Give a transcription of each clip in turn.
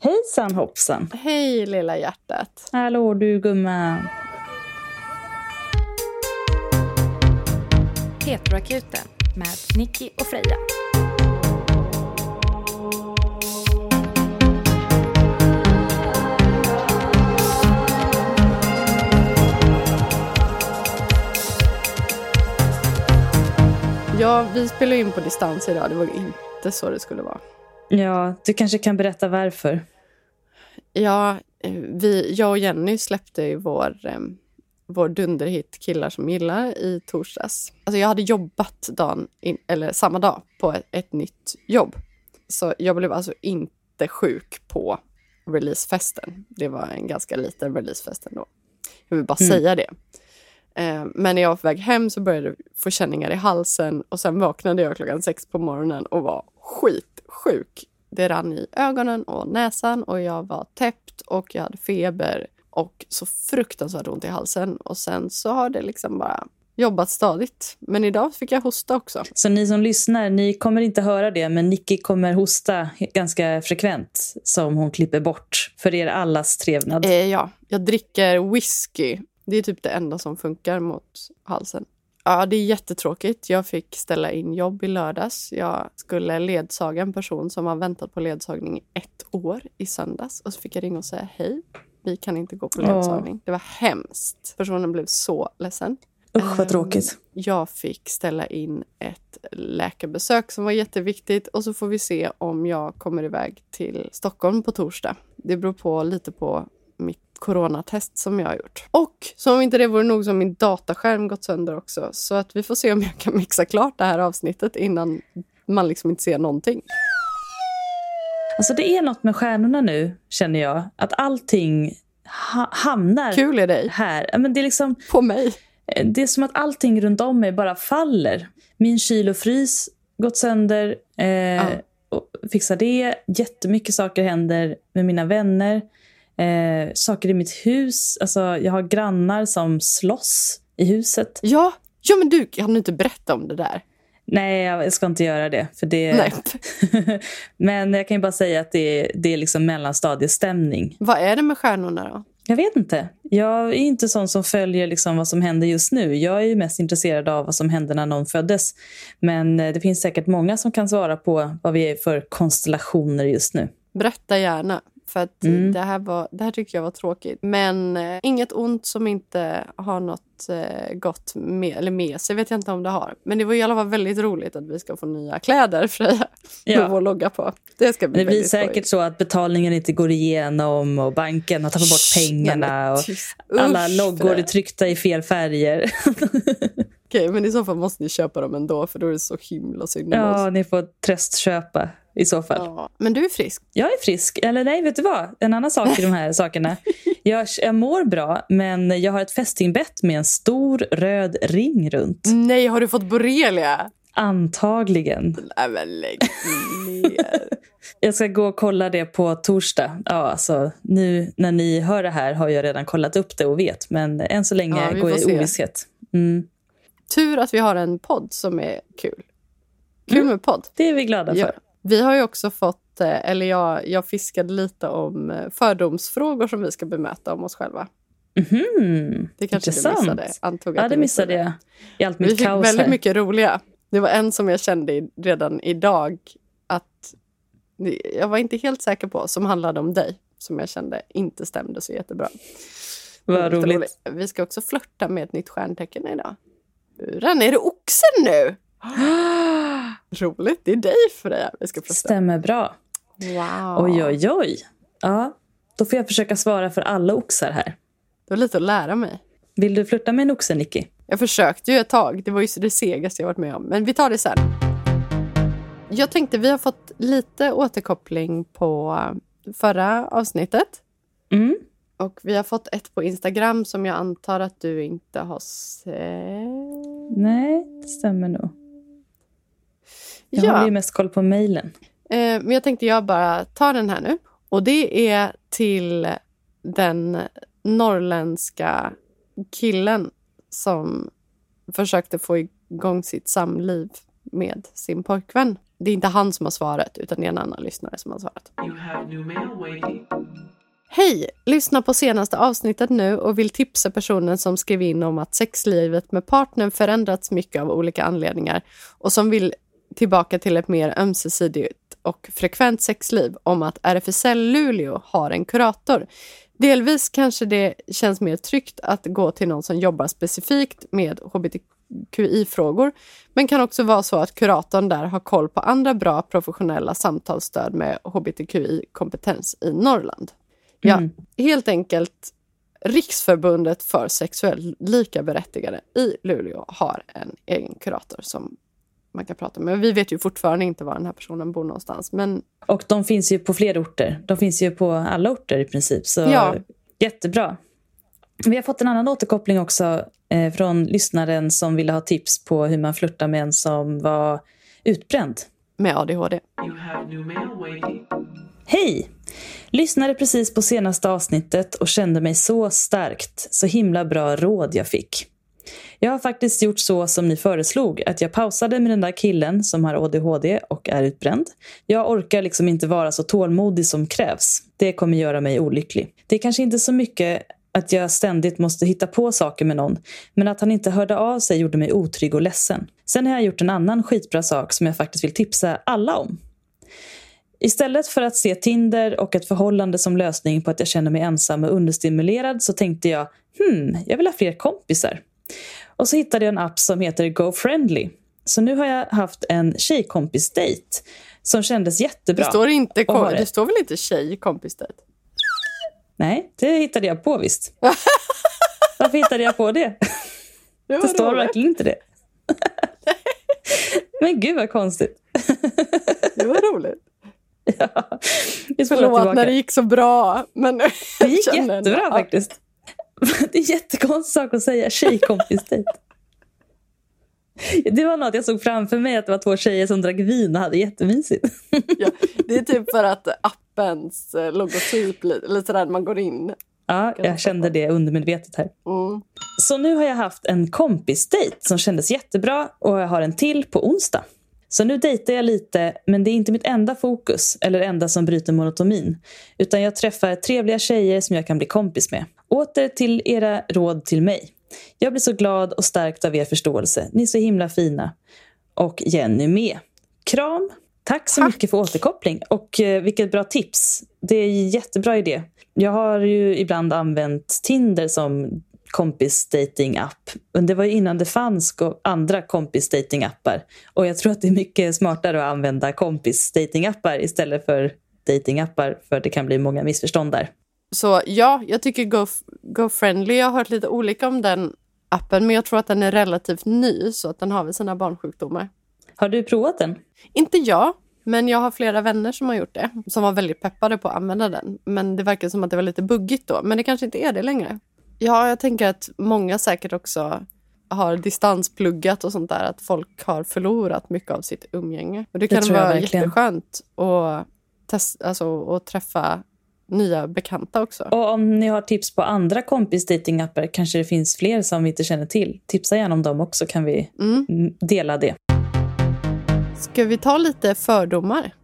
Hejsan hoppsan! Hej lilla hjärtat! Hallå du gumman! Petroakuten med Nicky och Freja. Ja, vi spelar in på distans idag. Det var inte så det skulle vara. Ja, du kanske kan berätta varför? Ja, vi, jag och Jenny släppte ju vår, eh, vår dunderhit Killar som gillar i torsdags. Alltså jag hade jobbat dagen in, eller samma dag på ett, ett nytt jobb. Så jag blev alltså inte sjuk på releasefesten. Det var en ganska liten releasefest ändå. Jag vill bara Mm. säga det. Eh, Men när jag var på väg hem så började jag få känningar i halsen och sen vaknade jag klockan sex på morgonen och var skitsjuk. Det rann i ögonen och näsan och jag var täppt och jag hade feber och så fruktansvärt ont i halsen. Och sen så har det liksom bara jobbat stadigt. Men idag fick jag hosta också. Så ni som lyssnar, ni kommer inte höra det, men Nicky kommer hosta ganska frekvent som hon klipper bort för er allas trevnad. Eh, ja, jag dricker whisky. Det är typ det enda som funkar mot halsen. Ja, det är jättetråkigt. Jag fick ställa in jobb i lördags. Jag skulle ledsaga en person som har väntat på ledsagning i ett år i söndags. Och så fick jag ringa och säga hej. Vi kan inte gå på ledsagning. Det var hemskt. Personen blev så ledsen. Usch vad tråkigt. Jag fick ställa in ett läkarbesök som var jätteviktigt och så får vi se om jag kommer iväg till Stockholm på torsdag. Det beror på lite på mitt coronatest som jag har gjort. Och som om inte det vore nog så har min dataskärm gått sönder också. Så att vi får se om jag kan mixa klart det här avsnittet innan man liksom inte ser någonting. Alltså det är något med stjärnorna nu, känner jag. Att allting ha- hamnar Kul är dig. här. Ja, Men det, är liksom, På mig. det är som att allting runt om mig bara faller. Min kyl och frys gått sönder. Eh, och fixar det. Jättemycket saker händer med mina vänner. Eh, saker i mitt hus. Alltså, jag har grannar som slåss i huset. Ja, ja men du kan du inte berätta om det där? Nej, jag ska inte göra det. För det Nej. Men jag kan ju bara säga att det är, det är liksom mellanstadiestämning. Vad är det med stjärnorna då? Jag vet inte. Jag är inte sån som följer liksom vad som händer just nu. Jag är mest intresserad av vad som hände när någon föddes. Men eh, det finns säkert många som kan svara på vad vi är för konstellationer just nu. Berätta gärna. För att Mm. det, här var, det här tycker jag var tråkigt. Men eh, inget ont som inte har något eh, gott med, eller med sig vet jag inte om det har. Men det var i alla fall väldigt roligt att vi ska få nya kläder Freja. Ja. Med vår logga på. Det ska bli Det blir säkert skojigt. så att betalningen inte går igenom och banken har tappat bort pengarna. och tyst. alla Usch, loggor är tryckta i fel färger. Okej, men i så fall måste ni köpa dem ändå för då är det så himla synd om Ja, oss. ni får tröstköpa i så fall. Ja. Men du är frisk. Jag är frisk. Eller nej, vet du vad? En annan sak i de här sakerna. Jag, jag mår bra, men jag har ett fästingbett med en stor röd ring runt. Nej, har du fått borrelia? Antagligen. Nej, men lägg ner. Jag ska gå och kolla det på torsdag. Ja, alltså, nu när ni hör det här har jag redan kollat upp det och vet. Men än så länge Ja, går jag i ovisshet. Mm. Tur att vi har en podd som är kul. Kul med podd. Det är vi glada Ja. för. Vi har ju också fått, eh, eller jag, jag fiskade lite om eh, fördomsfrågor som vi ska bemöta om oss själva. Mhm. Det kanske Intressant. du missade? Antog Ja, det missade jag. I allt mitt Vi fick kaos väldigt här. mycket roliga. Det var en som jag kände redan idag att jag var inte helt säker på, som handlade om dig. Som jag kände inte stämde så jättebra. Vad Väldigt roligt. Vi ska också flörta med ett nytt stjärntecken idag. Buran, är det oxen nu? Roligt, det är dig Freja vi ska flörta. Stämmer bra. Wow. Oj, oj, oj. Ja, då får jag försöka svara för alla oxar här. Det var lite att lära mig. Vill du flytta med en oxe, Nicky? Jag försökte ju ett tag. Det var ju det segaste jag varit med om. Men vi tar det sen. Jag tänkte, vi har fått lite återkoppling på förra avsnittet. Mm. Och vi har fått ett på Instagram som jag antar att du inte har sett. Nej, det stämmer nog. Jag Ja, har ju mest koll på mejlen. eh, men jag tänkte jag bara tar den här nu. Och det är till den norrländska killen som försökte få igång sitt samliv med sin pojkvän Det är inte han som har svarat utan det är en annan lyssnare som har svarat. Hej! Lyssna på senaste avsnittet nu och vill tipsa personen som skrev in om att sexlivet med partnern förändrats mycket av olika anledningar och som vill tillbaka till ett mer ömsesidigt och frekvent sexliv om att RFSL Luleå har en kurator. Delvis kanske det känns mer tryggt att gå till någon som jobbar specifikt med hbtqi-frågor men kan också vara så att kuratorn där har koll på andra bra professionella samtalsstöd med hbtqi-kompetens i Norrland. Ja, mm. helt enkelt Riksförbundet för sexuellt likaberättigade i Luleå har en egen kurator som man kan prata med. Men vi vet ju fortfarande inte var den här personen bor någonstans. Men... Och de finns ju på fler orter. De finns ju på alla orter i princip. Så ja. jättebra. Vi har fått en annan återkoppling också eh, från lyssnaren som ville ha tips på hur man flörtar med en som var utbränd. Med ADHD. Hej! Lyssnade precis på senaste avsnittet och kände mig så starkt. Så himla bra råd jag fick. Jag har faktiskt gjort så som ni föreslog, att jag pausade med den där killen som har ADHD och är utbränd. Jag orkar liksom inte vara så tålmodig som krävs. Det kommer göra mig olycklig. Det är kanske inte så mycket att jag ständigt måste hitta på saker med någon, men att han inte hörde av sig gjorde mig otrygg och ledsen. Sen har jag gjort en annan skitbra sak som jag faktiskt vill tipsa alla om. Istället för att se Tinder och ett förhållande som lösning på att jag känner mig ensam och understimulerad så tänkte jag hmm, jag vill ha fler kompisar. Och så hittade jag en app som heter GoFriendly. Så nu har jag haft en tjejkompisdejt som kändes jättebra. Det står, inte, det. det står väl inte tjejkompisdejt? Nej, det hittade jag på visst. Varför hittade jag på det? Det, det står roligt. verkligen inte det. Men gud vad konstigt. Det var roligt. Ja, Förlåt när det gick så bra. Men det gick jättebra ja. faktiskt. Det är en jättekonstig sak att säga, tjejkompisdejt. Det var något jag såg framför mig, att det var två tjejer som drack vin och hade jättemysigt. Ja, det är typ för att appens eh, logotyp, lite sådär man går in. Ja, jag kände det undermedvetet här. Mm. Så nu har jag haft en kompisdejt som kändes jättebra och jag har en till på onsdag. Så nu dejtar jag lite, men det är inte mitt enda fokus eller enda som bryter monotomin. Utan jag träffar trevliga tjejer som jag kan bli kompis med. Åter till era råd till mig. Jag blir så glad och stärkt av er förståelse. Ni är så himla fina. Och Jenny med. Kram! Tack så Tack. mycket för återkoppling och eh, vilket bra tips. Det är en jättebra idé. Jag har ju ibland använt Tinder som kompisdating-app. Men det var innan det fanns andra kompisdating-appar. Och jag tror att det är mycket smartare att använda kompisdating-appar istället för dating-appar för det kan bli många missförstånd där. Så ja, jag tycker Go, GoFriendly, jag har hört lite olika om den appen men jag tror att den är relativt ny så att den har väl sina barnsjukdomar. Har du provat den? Inte jag, men jag har flera vänner som har gjort det. Som var väldigt peppade på att använda den. Men det verkar som att det var lite buggigt då. Men det kanske inte är det längre. Ja, jag tänker att många säkert också har distanspluggat och sånt där. Att folk har förlorat mycket av sitt umgänge. Och det kan det vara jätteskönt att, testa, alltså, att träffa nya bekanta också. Och om ni har tips på andra kompisdatingappar kanske det finns fler som vi inte känner till. Tipsa gärna om dem också kan vi mm. dela det. Ska vi ta lite fördomar?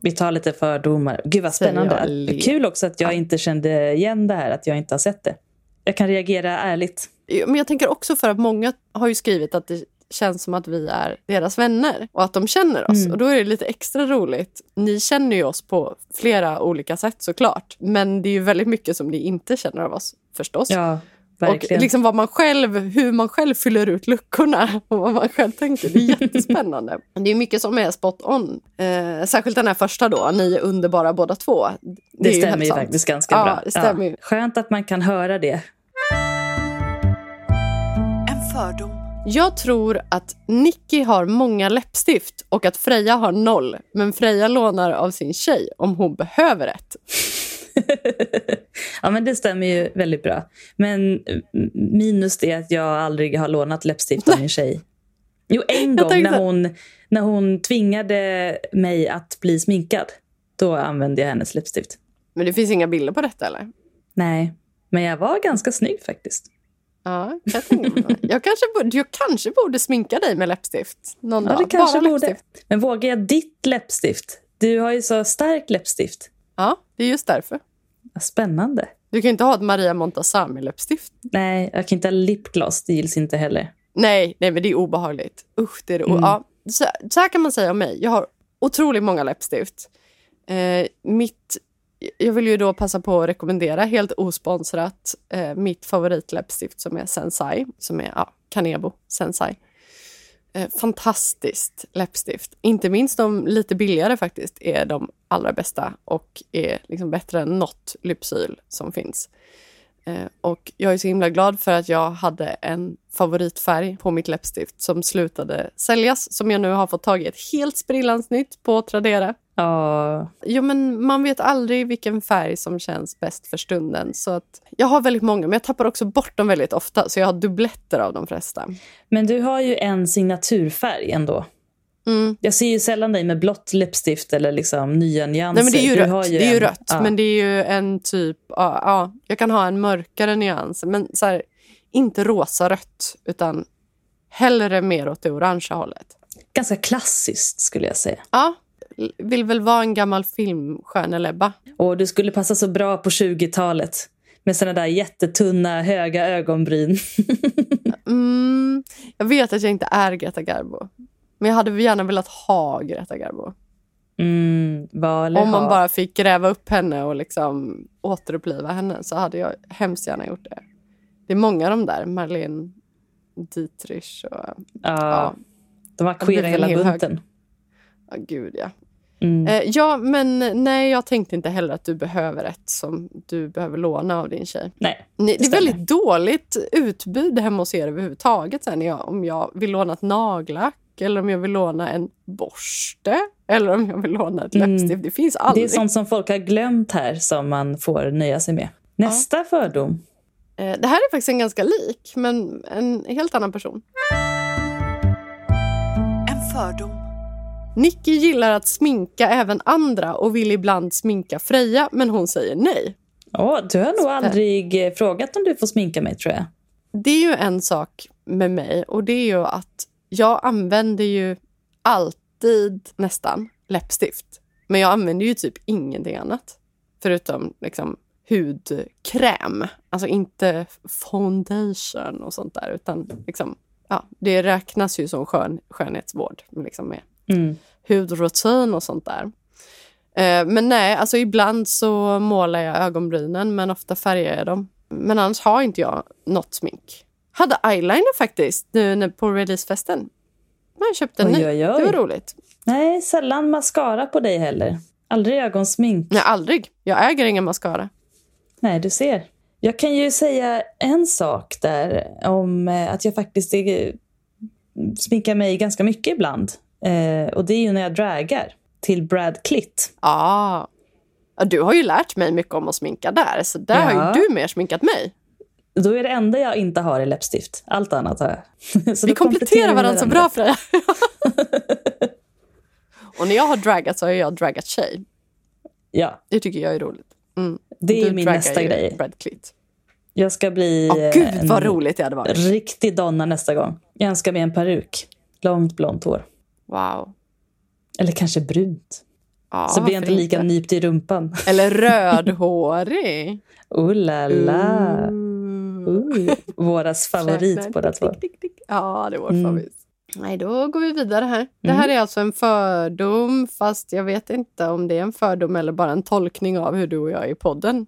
Vi tar lite fördomar. Gud vad spännande. Kul också att jag inte kände igen det här, att jag inte har sett det. Jag kan reagera ärligt. Men jag tänker också för att många har ju skrivit att det känns som att vi är deras vänner och att de känner oss. Mm. Och då är det lite extra roligt. Ni känner ju oss på flera olika sätt såklart. Men det är ju väldigt mycket som ni inte känner av oss förstås. Ja, verkligen. Och liksom vad man själv, hur man själv fyller ut luckorna och vad man själv tänker. Det är jättespännande. det är mycket som är spot on. Eh, särskilt den här första då, ni är underbara båda två. Det, det stämmer ju faktiskt ganska ja, bra. Det stämmer. Ja. Skönt att man kan höra det. En fördom jag tror att Nicky har många läppstift och att Freja har noll. Men Freja lånar av sin tjej om hon behöver ett. ja, men det stämmer ju väldigt bra. Men minus det att jag aldrig har lånat läppstift av min tjej. Jo, en gång när hon, när hon tvingade mig att bli sminkad. Då använde jag hennes läppstift. Men det finns inga bilder på detta eller? Nej, men jag var ganska snygg faktiskt. Ja, jag, tänker, jag, kanske borde, jag kanske borde sminka dig med läppstift någon Ja, dag. Bara borde. läppstift. Men vågar jag ditt läppstift? Du har ju så starkt läppstift. Ja, det är just därför. Spännande. Du kan inte ha ett Maria Montazami-läppstift. Nej, jag kan inte ha lipgloss. Det gills inte heller. Nej, nej, men det är obehagligt. Usch, det är det. Mm. Ja, så, så här kan man säga om mig. Jag har otroligt många läppstift. Eh, mitt, jag vill ju då passa på att rekommendera, helt osponsrat, eh, mitt favoritläppstift som är Sensai, som är ja, Kanebo Sensai. Eh, fantastiskt läppstift. Inte minst de lite billigare faktiskt är de allra bästa och är liksom bättre än något Lypsyl som finns. Eh, och jag är så himla glad för att jag hade en favoritfärg på mitt läppstift som slutade säljas, som jag nu har fått tag i ett helt sprillans nytt på Tradera. Ja, Jo, men man vet aldrig vilken färg som känns bäst för stunden. Så att jag har väldigt många, men jag tappar också bort dem väldigt ofta. Så jag har dubbletter av de flesta. men du har ju en signaturfärg ändå. Mm. Jag ser ju sällan dig med blått läppstift eller liksom nya nyanser. Nej, det är ju Du rött. har det är ju en- rött ja. men det är ju en typ... Ja, ja, jag kan ha en mörkare nyans, men så här, inte rosa-rött, utan hellre mer åt det orangea hållet. Ganska klassiskt skulle jag säga. Ja, vill väl vara en gammal filmstjärnelebba. Och du skulle passa så bra på 20-talet. Med såna där jättetunna, höga ögonbryn. Mm, jag vet att jag inte är Greta Garbo. Men jag hade gärna velat ha Greta Garbo. Mm, Om man bara fick gräva upp henne och liksom återuppliva henne så hade jag hemskt gärna gjort det. Det är många av de där, Marlene Dietrich och... Ja, Ja, de var queera hela bunten. ja gud ja. Mm. Eh, ja, men nej, jag tänkte inte heller att du behöver ett som du behöver låna av din tjej. Nej, Ni, det är väldigt dåligt utbud hemma hos er överhuvudtaget. Sen jag, om jag vill låna ett nagellack eller om jag vill låna en borste eller om jag vill låna ett Mm. läppstift. Det finns det aldrig. är sånt som folk har glömt här som man får nöja sig med. Nästa fördom. Eh, Det här är faktiskt en ganska lik, men en helt annan person. En fördom. Nicky gillar att sminka även andra och vill ibland sminka Freja, men hon säger nej. Åh, du har nog aldrig eh, frågat om du får sminka mig, tror jag. Det är ju en sak med mig och det är ju att jag använder ju alltid nästan läppstift. Men jag använder ju typ ingenting annat. Förutom liksom hudkräm. Alltså inte foundation och sånt där. Utan liksom, ja, det räknas ju som skön, skönhetsvård. Liksom med Mm. hudrutin och sånt där. Eh, men nej, alltså ibland så målar jag ögonbrynen men ofta färgar jag dem. Men annars har inte jag något smink. Hade eyeliner faktiskt nu på releasefesten. Man köpte en Oj, ny. oj, oj. Det var roligt. Nej, sällan mascara på dig heller. Aldrig ögonsmink. Nej, aldrig. Jag äger ingen mascara. Nej, du ser. Jag kan ju säga en sak där om eh, att jag faktiskt eh, sminkar mig ganska mycket ibland. Eh, och det är ju när jag dragar till Brad Clitt. Ah. Ja, du har ju lärt mig mycket om att sminka där, så där har Ja. ju du mer sminkat mig. Då är det enda jag inte har i läppstift. Allt annat har jag. Så Vi kompletterar varandra så bra Freja. och när jag har dragat så har jag dragat tjej. Ja, Det tycker jag är roligt. Mm. det är Du min nästa grej. Brad Clitt. Jag ska bli Åh, eh, gud vad roligt det hade varit. riktig donna nästa gång. Jag önskar mig en peruk. Långt blont hår. Wow. Eller kanske brunt. Ja, så blir jag inte lika nypt i rumpan. Eller rödhårig. Oh la la. Uh, våras favorit båda två. Ja, det är vår Mm. favorit. Nej, då går vi vidare här. Det här är alltså en fördom, fast jag vet inte om det är en fördom eller bara en tolkning av hur du och jag är i podden.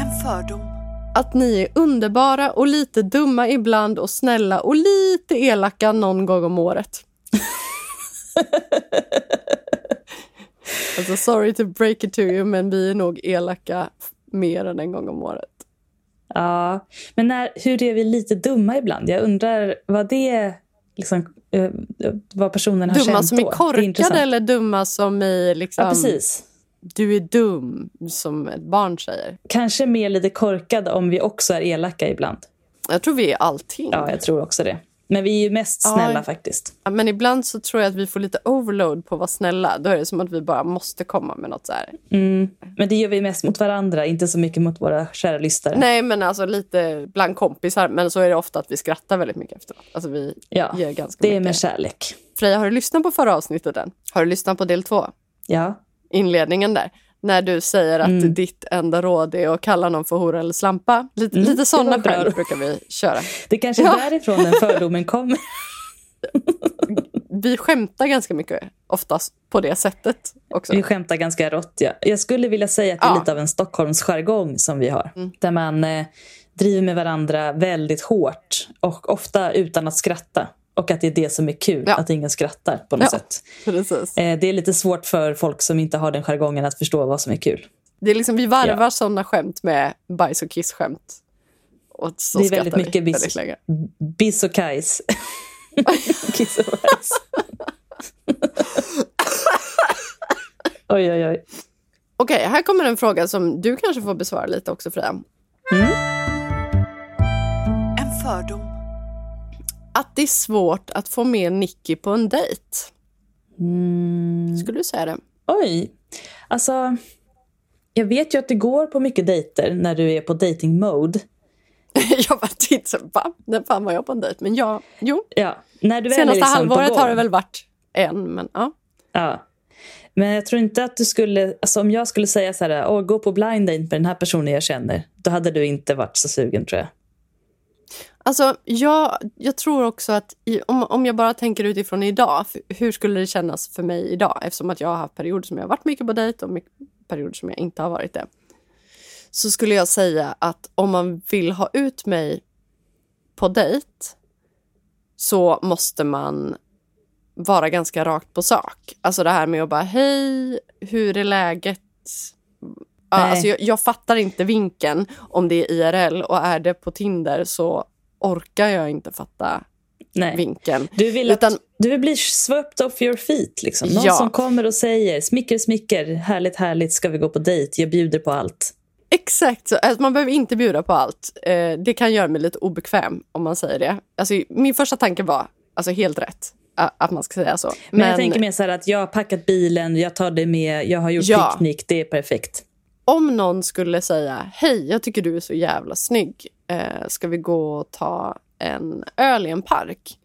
En fördom. Att ni är underbara och lite dumma ibland och snälla och lite elaka någon gång om året. alltså sorry to break it to you, men vi är nog elaka mer än en gång om året. Ja, men när, hur är vi lite dumma ibland? Jag undrar vad det liksom, eh, vad personen har Dumma känt som är korkade eller dumma som i liksom... Ja, precis. Du är dum, som ett barn säger. Kanske mer lite korkade om vi också är elaka ibland. Jag tror vi är allting. Ja, jag tror också det. Men vi är mest Ja. snälla faktiskt. Ja, Men ibland så tror jag att vi får lite overload på att vara snälla. Då är det som att vi bara måste komma med något så här. Mm. Men det gör vi mest mot varandra, inte så mycket mot våra kära lyssnare. Nej, men alltså lite bland kompisar. Men så är det ofta att vi skrattar väldigt mycket efteråt. Alltså vi Ja, ger ganska det är med kärlek. Freja, har du lyssnat på förra avsnittet än? Har du lyssnat på del två? Ja. Inledningen där. När du säger att Mm. ditt enda råd är att kalla någon för hora eller slampa. Lite, Mm, lite sådana skämt brukar vi köra. Det kanske är Ja. därifrån den fördomen kommer. Vi skämtar ganska mycket oftast på det sättet också. Vi skämtar ganska rått. Ja. Jag skulle vilja säga att det är Ja. lite av en Stockholmsjargong som vi har. Mm. Där man eh, driver med varandra väldigt hårt och ofta utan att skratta. Och att det är det som är kul, Ja. att ingen skrattar på något Ja. sätt. Precis. Eh, det är lite svårt för folk som inte har den jargongen att förstå vad som är kul. Det är liksom, vi varvar Ja. sådana skämt med bajs och kissskämt. Och så Det är väldigt mycket bis- väldigt länge. Biss och Kajs. Kiss och bajs. oj, oj, oj. Okej, här kommer en fråga som du kanske får besvara lite också Freja. En fördom. Att det är svårt att få med Nicky på en dejt. Mm. Skulle du säga det? Oj. Alltså, jag vet ju att det går på mycket dejter när du är på dating mode. jag bara tittar, va? När fan var jag på en dejt? Men ja, jo. Ja, när du Senaste liksom halvåret har det väl varit en, men ja. Ja. Men jag tror inte att du skulle, alltså om jag skulle säga så här, gå på blind date med den här personen jag känner, då hade du inte varit så sugen tror jag. Alltså, jag, jag tror också att i, om, om jag bara tänker utifrån idag, hur skulle det kännas för mig idag? Eftersom att jag har haft perioder som jag har varit mycket på dejt och mycket, perioder som jag inte har varit det. Så skulle jag säga att om man vill ha ut mig på dejt så måste man vara ganska rakt på sak. Alltså det här med att bara, hej, hur är läget? Ja, alltså jag, jag fattar inte vinkeln om det är IRL och är det på Tinder så orkar jag inte fatta Nej. vinkeln. Du vill, Utan- att, du vill bli swept off your feet. Liksom. Någon Ja. som kommer och säger smicker, smicker, härligt, härligt, ska vi gå på dejt, jag bjuder på allt. Exakt, så, alltså, man behöver inte bjuda på allt. Eh, det kan göra mig lite obekväm om man säger det. Alltså, min första tanke var alltså, helt rätt att man ska säga så. Men, jag tänker mer så här att jag har packat bilen, jag tar det med, jag har gjort Ja. picknick, det är perfekt. om någon skulle säga hej, jag tycker du är så jävla snygg. Eh, ska vi gå och ta en öl i en park?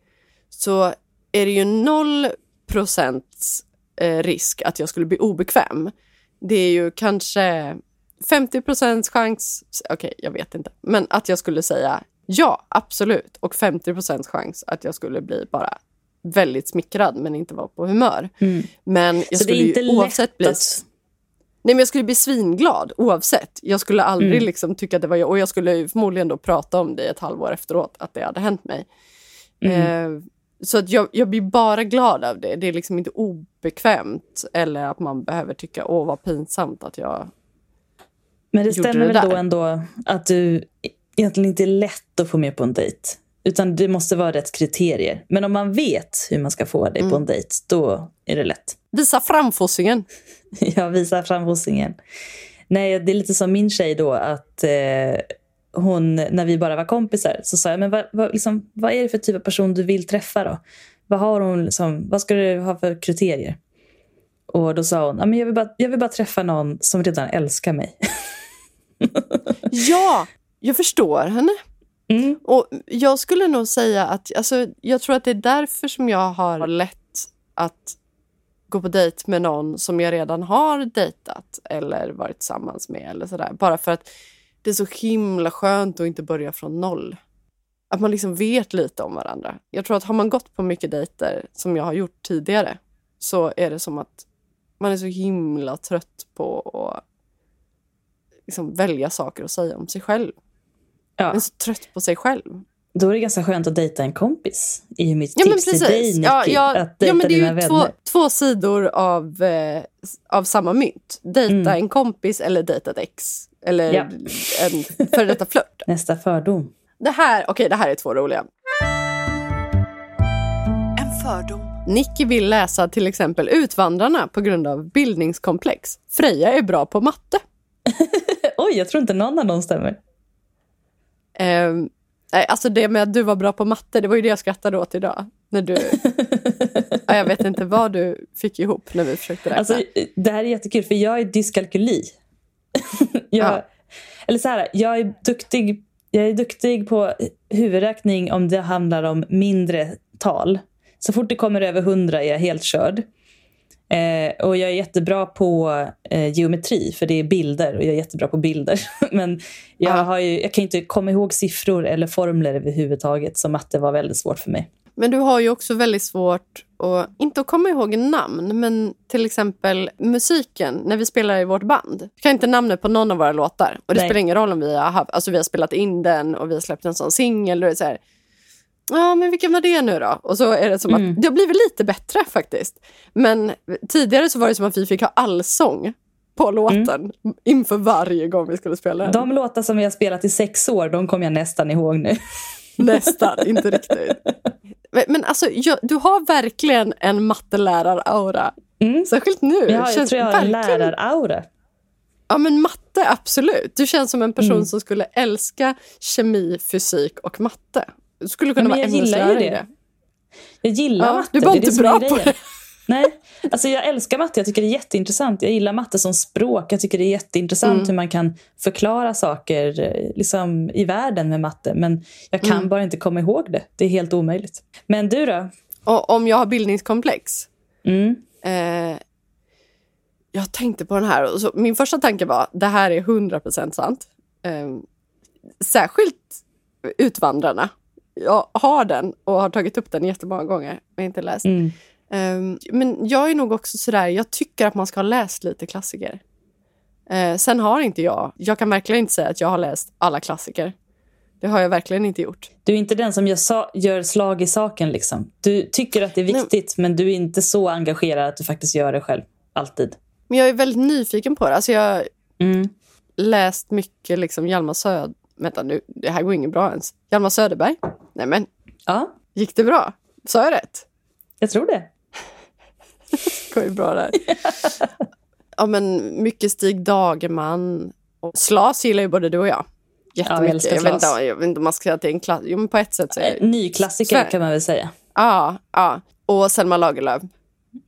Så är det ju noll procent eh, risk att jag skulle bli obekväm. Det är ju kanske 50 procents chans, okej, jag vet inte, men att jag skulle säga ja, absolut, och 50 procents chans att jag skulle bli bara väldigt smickrad men inte vara på humör. Men jag Så det skulle är inte ju oavsett lätt bli att... Nej, men jag skulle bli svinglad oavsett. Jag skulle aldrig Mm. liksom tycka att det var jag. Och jag skulle förmodligen då prata om det ett halvår efteråt, att det hade hänt mig. Mm. Eh, så att jag, jag blir bara glad av det. Det är liksom inte obekvämt eller att man behöver tycka åh vad pinsamt att jag... Men det stämmer det väl då ändå att du egentligen inte är lätt att få med på en dejt. Utan det måste vara rätt kriterier. Men om man vet hur man ska få dig på Mm. en dejt, då är det lätt. Visa framfossingen. Jag visar fram hossingen. Nej, det är lite som min tjej då att eh, hon, när vi bara var kompisar, så sa jag, men vad, vad, liksom, vad är det för typ av person du vill träffa då? Vad har hon liksom, vad ska du ha för kriterier? Och då sa hon, men jag, vill bara, jag vill bara träffa någon som redan älskar mig. Ja, jag förstår henne. Mm. Och jag skulle nog säga att alltså, jag tror att det är därför som jag har lätt att gå på dejt med någon som jag redan har dejtat eller varit tillsammans med. eller sådär. Bara för att det är så himla skönt att inte börja från noll. Att man liksom vet lite om varandra. Jag tror att har man gått på mycket dejter som jag har gjort tidigare så är det som att man är så himla trött på att liksom välja saker och säga om sig själv. Man Ja, är så trött på sig själv. Då är det ganska skönt att dejta en kompis. är mitt Ja, men tips till dig, Nicky. ja, ja, att dejta ja, men det är ju vänner. två, två sidor av, eh, av samma mynt. Dejta Mm. en kompis eller dejta ett ex. Eller Ja. en före detta flört. Nästa fördom. Det här, okej, det här är två roliga. En fördom. Nicky vill läsa till exempel Utvandrarna på grund av bildningskomplex. Freja är bra på matte. Oj, jag tror inte någon av dem stämmer. Ehm, Nej, alltså det med att du var bra på matte, det var ju det jag skrattade åt idag. När du... ja, jag vet inte vad du fick ihop när vi försökte räkna. Alltså, det här är jättekul, för jag är dyskalkyli. jag, Ja. Eller så här, jag är, duktig, jag är duktig på huvudräkning om det handlar om mindre tal. Så fort det kommer över 100 är jag helt körd. Eh, och jag är jättebra på eh, geometri, för det är bilder och jag är jättebra på bilder. Men jag, Ja. har ju, jag kan inte komma ihåg siffror eller formler överhuvudtaget, så matte var väldigt svårt för mig. Men du har ju också väldigt svårt att, inte att komma ihåg namn, men till exempel musiken när vi spelar i vårt band. Jag kan inte namnet på någon av våra låtar. Och det Nej. spelar ingen roll om vi har, alltså vi har spelat in den och vi har släppt en sån singel. så här, Ja, men vilken var det nu då? Och så är det som Mm. att det har blivit lite bättre faktiskt. Men tidigare så var det som att vi fick ha allsång på låten inför varje gång vi skulle spela den. De låtar som vi har spelat i sex år, de kommer jag nästan ihåg nu. Nästan, inte riktigt. Men- alltså, jag, du har verkligen en mattelärar-aura. Mm. Särskilt nu. Har, jag Känns tror jag har en verkligen- läraraura. Ja, men matte, absolut. Du känns som en person Mm. som skulle älska kemi, fysik och matte. Skulle kunna vara ämneslärare i det. Jag gillar Ja, matte. du är inte det bra på det. Nej, alltså jag älskar matte. Jag tycker det är jätteintressant. Jag gillar matte som språk. Jag tycker det är jätteintressant Mm. hur man kan förklara saker eh, liksom, i världen med matte. Men jag kan Mm. bara inte komma ihåg det. Det är helt omöjligt. Men du då? Och om jag har bildningskomplex. Mm. Eh, jag tänkte på den här. Och så, min första tanke var det här är 100% sant. Eh, särskilt Utvandrarna. Jag har den och har tagit upp den jättemånga gånger men inte läst. Mm. Eh, men jag är nog också sådär, jag tycker att man ska ha läst lite klassiker. Eh, sen har inte jag, jag kan verkligen inte säga att jag har läst alla klassiker. Det har jag verkligen inte gjort. Du är inte den som gör, sa- gör slag i saken. Liksom. Du tycker att det är Nej. viktigt, men du är inte så engagerad att du faktiskt gör det själv. Alltid. Men jag är väldigt nyfiken på det. Alltså jag har Mm. läst mycket liksom Hjalmar Söd... Vänta nu, det här går inget bra ens. Hjalmar Söderberg. Nej men, Ja, gick det bra? Sa jag rätt? jag tror det. Det går ju bra där. ja men mycket Stig Dagerman. Och Slas gillar ju både du och jag. Jättemycket. älskar jag, vet inte, jag vet inte om man ska säga att det är en klass. Jo men på ett sätt så är det... En ny klassiker Svär- kan man väl säga. Ja, ja. Och Selma Lagerlöf.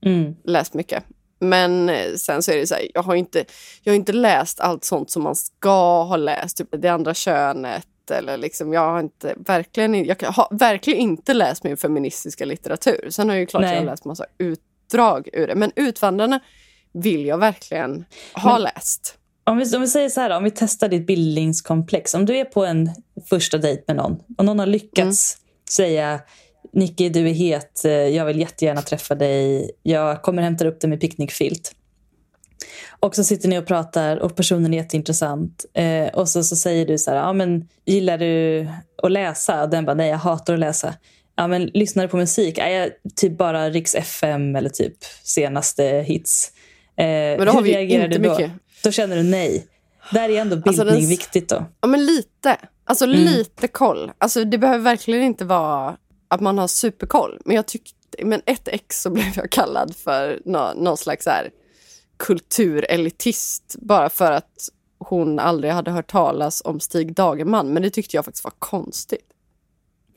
Mm. läst mycket. Men eh, sen så är det så här, jag har inte, jag har inte läst allt sånt som man ska ha läst. Typ det andra könet eller liksom, jag har inte, verkligen, jag har verkligen inte läst min feministiska litteratur. Sen har jag ju klart Nej. jag har läst massa utdrag ur det. Men Utvandrarna vill jag verkligen ha läst. Om vi, om vi säger så här, om vi testar ditt bildningskomplex. Om du är på en första dejt med någon och någon har lyckats säga Nicky, du är het, eh, jag vill jättegärna träffa dig, jag kommer hämta upp dig med picknickfilt. Och så sitter ni och pratar och personen är jätteintressant. Eh, och så, så säger du så här, ja, men, gillar du att läsa? Och den bara, nej jag hatar att läsa. Ja, men lyssnar du på musik? Ja, jag, typ bara Riks FM eller typ senaste hits. Eh, Men då har vi reagerar inte du då? mycket. Då känner du nej. Där är ändå bildning Alltså, den viktigt då. Ja, men lite. Alltså lite koll. Alltså det behöver verkligen inte vara att man har superkoll. Men jag tyckte, men ett ex så blev jag kallad för nå, någon slags så här kulturelitist bara för att hon aldrig hade hört talas om Stig Dagerman. Men det tyckte jag faktiskt var konstigt.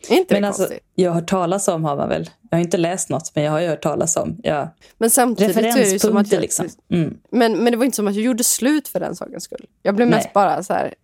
Är inte Men det alltså, konstigt? jag har hört talas om har man väl. Jag har inte läst något, men jag har ju hört talas om. Ja. Men samtidigt är det ju som att jag, liksom. Mm. men, men det var inte som att jag gjorde slut för den sakens skull. Jag blev Nej. mest bara så här,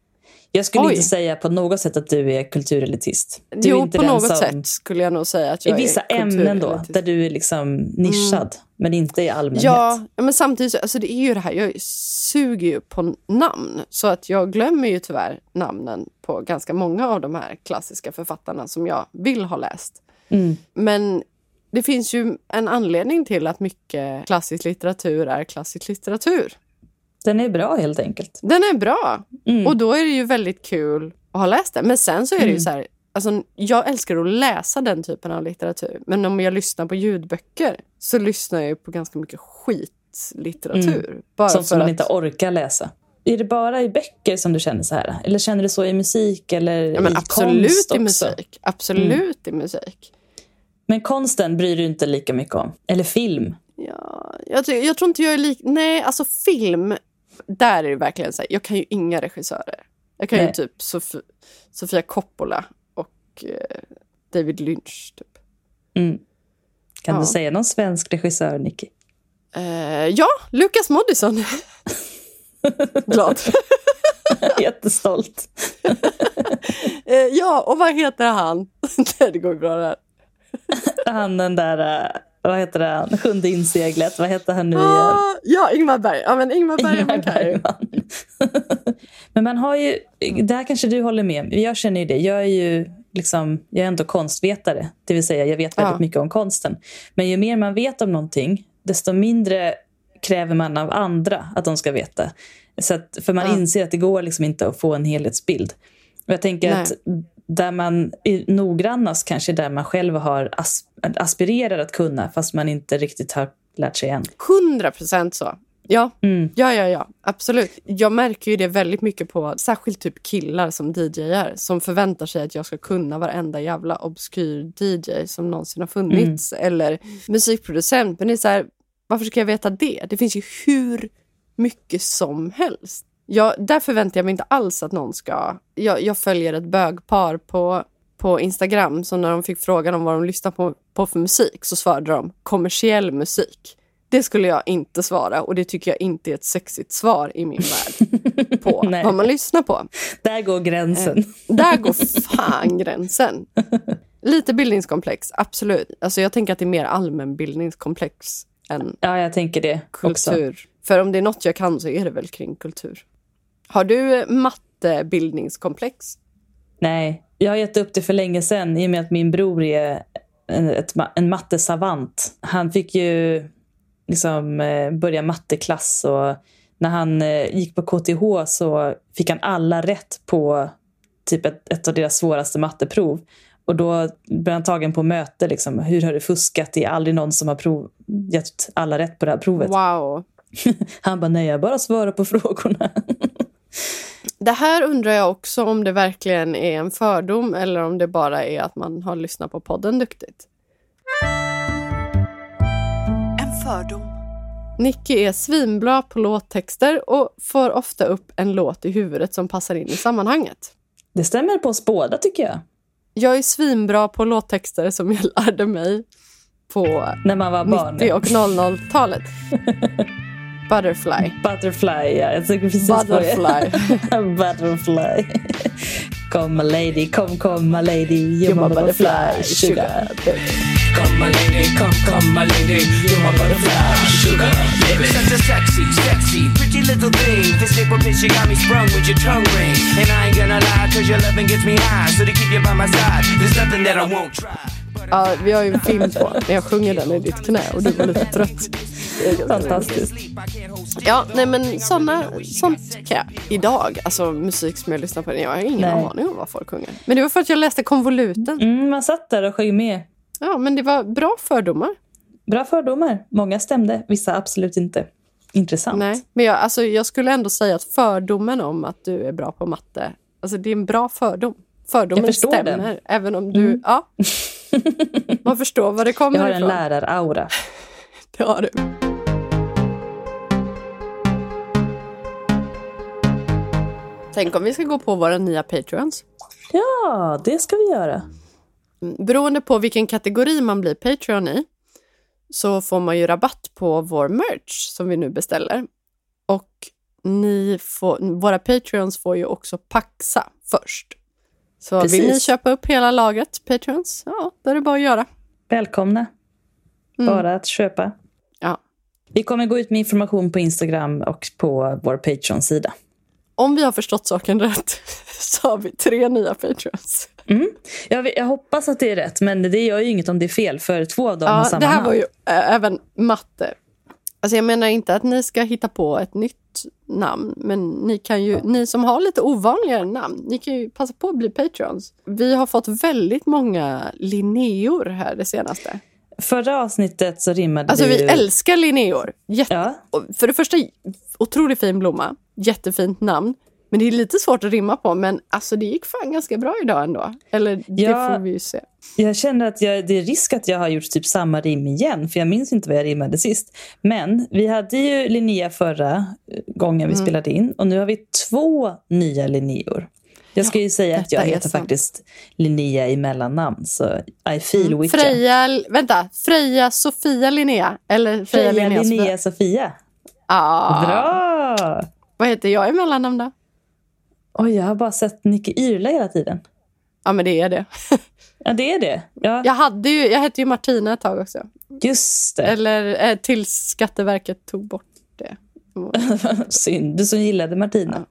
Jag skulle Oj. inte säga på något sätt att du är kulturelitist. Du är jo inte på något som, sätt skulle jag nog säga att I jag vissa är ämnen då, där du är liksom nischad, men inte i allmänhet. Ja, men samtidigt så, alltså det är ju det här, jag suger ju på namn. Så att jag glömmer ju tyvärr namnen på ganska många av de här klassiska författarna som jag vill ha läst. Mm. Men det finns ju en anledning till att mycket klassisk litteratur är klassisk litteratur. Den är bra helt enkelt. Den är bra Mm. och då är det ju väldigt kul att ha läst den. Men sen så är det ju Mm. så här, alltså, jag älskar att läsa den typen av litteratur. Men om jag lyssnar på ljudböcker så lyssnar jag ju på ganska mycket skitlitteratur. Bara Sånt som man att, inte orkar läsa. Är det bara i böcker som du känner så här? Eller känner du så i musik eller ja, men i absolut konst i musik. Absolut i musik. Men konsten bryr du inte lika mycket om. Eller film. Ja, jag, jag tror inte jag är lik... Nej, alltså film, där är det verkligen så här, jag kan ju inga regissörer. Jag kan ju Nej. typ Sof- Sofia Coppola och eh, David Lynch. Typ. Mm. Kan Ja. du säga någon svensk regissör, Nicky? Eh, ja, Lukas Moodysson. Glad. Jättestolt. Eh, ja, och vad heter han? Det går ju bra det här. Han den där, eh, vad heter han, Sjunde inseglet, vad heter han nu igen? Ah, ja, Ingmar Berg. Ja, men Ingmar Bergman kan ju. Bergman. Men man har ju, där kanske du håller med. Jag känner ju det. Jag är ju liksom, jag är ändå konstvetare. Det vill säga, jag vet väldigt Ja. mycket om konsten. Men ju mer man vet om någonting, desto mindre kräver man av andra att de ska veta. Så att, för man Ja. inser att det går liksom inte att få en helhetsbild. Och jag tänker Nej. att där man är noggrannast kanske är där man själv har as, aspirerar att kunna fast man inte riktigt har lärt sig än. 100 procent så. Ja, Mm. ja, ja, ja, absolut. Jag märker ju det väldigt mycket på särskilt typ killar som DJar som förväntar sig att jag ska kunna varenda jävla obskyr DJ som någonsin har funnits eller musikproducent. Men det är så här, varför ska jag veta det? Det finns ju hur mycket som helst. Jag, där förväntar jag mig inte alls att någon ska... Jag, jag följer ett bögpar på, på Instagram som när de fick frågan om vad de lyssnar på, på för musik så svarade de kommersiell musik. Det skulle jag inte svara och det tycker jag inte är ett sexigt svar i min värld på vad man lyssnar på. Där går gränsen. Där går fan gränsen. Lite bildningskomplex, absolut. Alltså jag tänker att det är mer allmänbildningskomplex än Ja, jag tänker det också. kultur. För om det är något jag kan så är det väl kring kultur. Har du mattebildningskomplex? Nej, jag har gett upp det för länge sedan i och med att min bror är en, ett, en mattesavant. Han fick ju liksom eh, börja matteklass och när han eh, gick på KTH så fick han alla rätt på typ ett, ett av deras svåraste matteprov. Och då blev han tagen på möte. Liksom. Hur har du fuskat? Det är aldrig någon som har prov, gett alla rätt på det här provet. Wow. Han bara, nej, jag bara svarar på frågorna. Det här undrar jag också om det verkligen är en fördom eller om det bara är att man har lyssnat på podden duktigt. En fördom. Nicky är svinbra på låttexter och får ofta upp en låt i huvudet som passar in i sammanhanget. Det stämmer på oss båda tycker jag. Jag är svinbra på låttexter som jag lärde mig på När man var barn. 90 och 00-talet. Butterfly. Butterfly, ja. Jag tänkte precis. Butterfly. Butterfly. Come my lady, come come my lady, you're my butterfly, sugar. Come my lady, come, come my lady, you're my butterfly, sugar, baby. Such a sexy, sexy, pretty little thing. This little bitch, you got me sprung with your tongue ring. And I ain't gonna lie, cause your loving gets me high. So to keep you by my side, there's nothing that I won't try. Ja, vi har ju en film på när jag sjunger den i ditt knä och du var lite trött. Fantastiskt. Ja, nej men såna, sånt kan jag. Idag, alltså musik som jag lyssnar på, jag har ingen Nej. aning om vad folk sjunger. Men det var för att jag läste konvoluten. Mm, man satt där och sjöng med. Ja, men det var bra fördomar. Bra fördomar. Många stämde, vissa absolut inte. Intressant. Nej, men jag, alltså, jag skulle ändå säga att fördomen om att du är bra på matte, alltså det är en bra fördom. Fördomen stämmer, den. även om du... Ja. Man förstår var det kommer Jag har en ifrån. läraraura. Det har du. Tänk om vi ska gå på våra nya Patreons. Ja, det ska vi göra. Beroende på vilken kategori man blir Patreon i så får man ju rabatt på vår merch som vi nu beställer. Och ni får, våra Patreons får ju också paxa först. Så vill ni Precis. köpa upp hela lagret, Patreons, ja, då är det bara att göra. Välkomna. Mm. Bara att köpa. Ja. Vi kommer gå ut med information på Instagram och på vår Patreon-sida. Om vi har förstått saken rätt så har vi tre nya Patreons. Mm. Jag, jag hoppas att det är rätt, men det gör ju inget om det är fel, för två av dem har Ja, samma det här namn. var ju äh, även matte. Alltså jag menar inte att ni ska hitta på ett nytt namn, men ni kan ju, ni som har lite ovanligare namn, ni kan ju passa på att bli patrons. Vi har fått väldigt många Linneor här det senaste. Förra avsnittet så rimmade Alltså det vi ju... älskar Linneor. Jätte, Ja, För det första, otroligt fin blomma, jättefint namn. Men det är lite svårt att rimma på, men alltså det gick fan ganska bra idag ändå. Eller det Ja. får vi ju se. jag känner att jag, det är risk att jag har gjort typ samma rim igen, för jag minns inte vad jag rimmade sist. Men vi hade ju Linnea förra eh, gången vi Mm. spelade in och nu har vi två nya Linneor. Jag ska ju säga att jag heter faktiskt Linnea i mellannamn, så I feel with you. Mm. Freja, vänta, Freja Sofia Linnea? Eller Freja, Freja Linnea? Sofia? Linnea Sofia. Ah, Bra! Vad heter jag i mellannamn då? Oj, jag har bara sett Nicky Yrla hela tiden. Ja, men det är det. Ja, det är det. Ja, Jag, hade ju, jag hette ju Martina ett tag också. just det. Eller eh, tills Skatteverket tog bort det. Synd. Du som gillade Martina.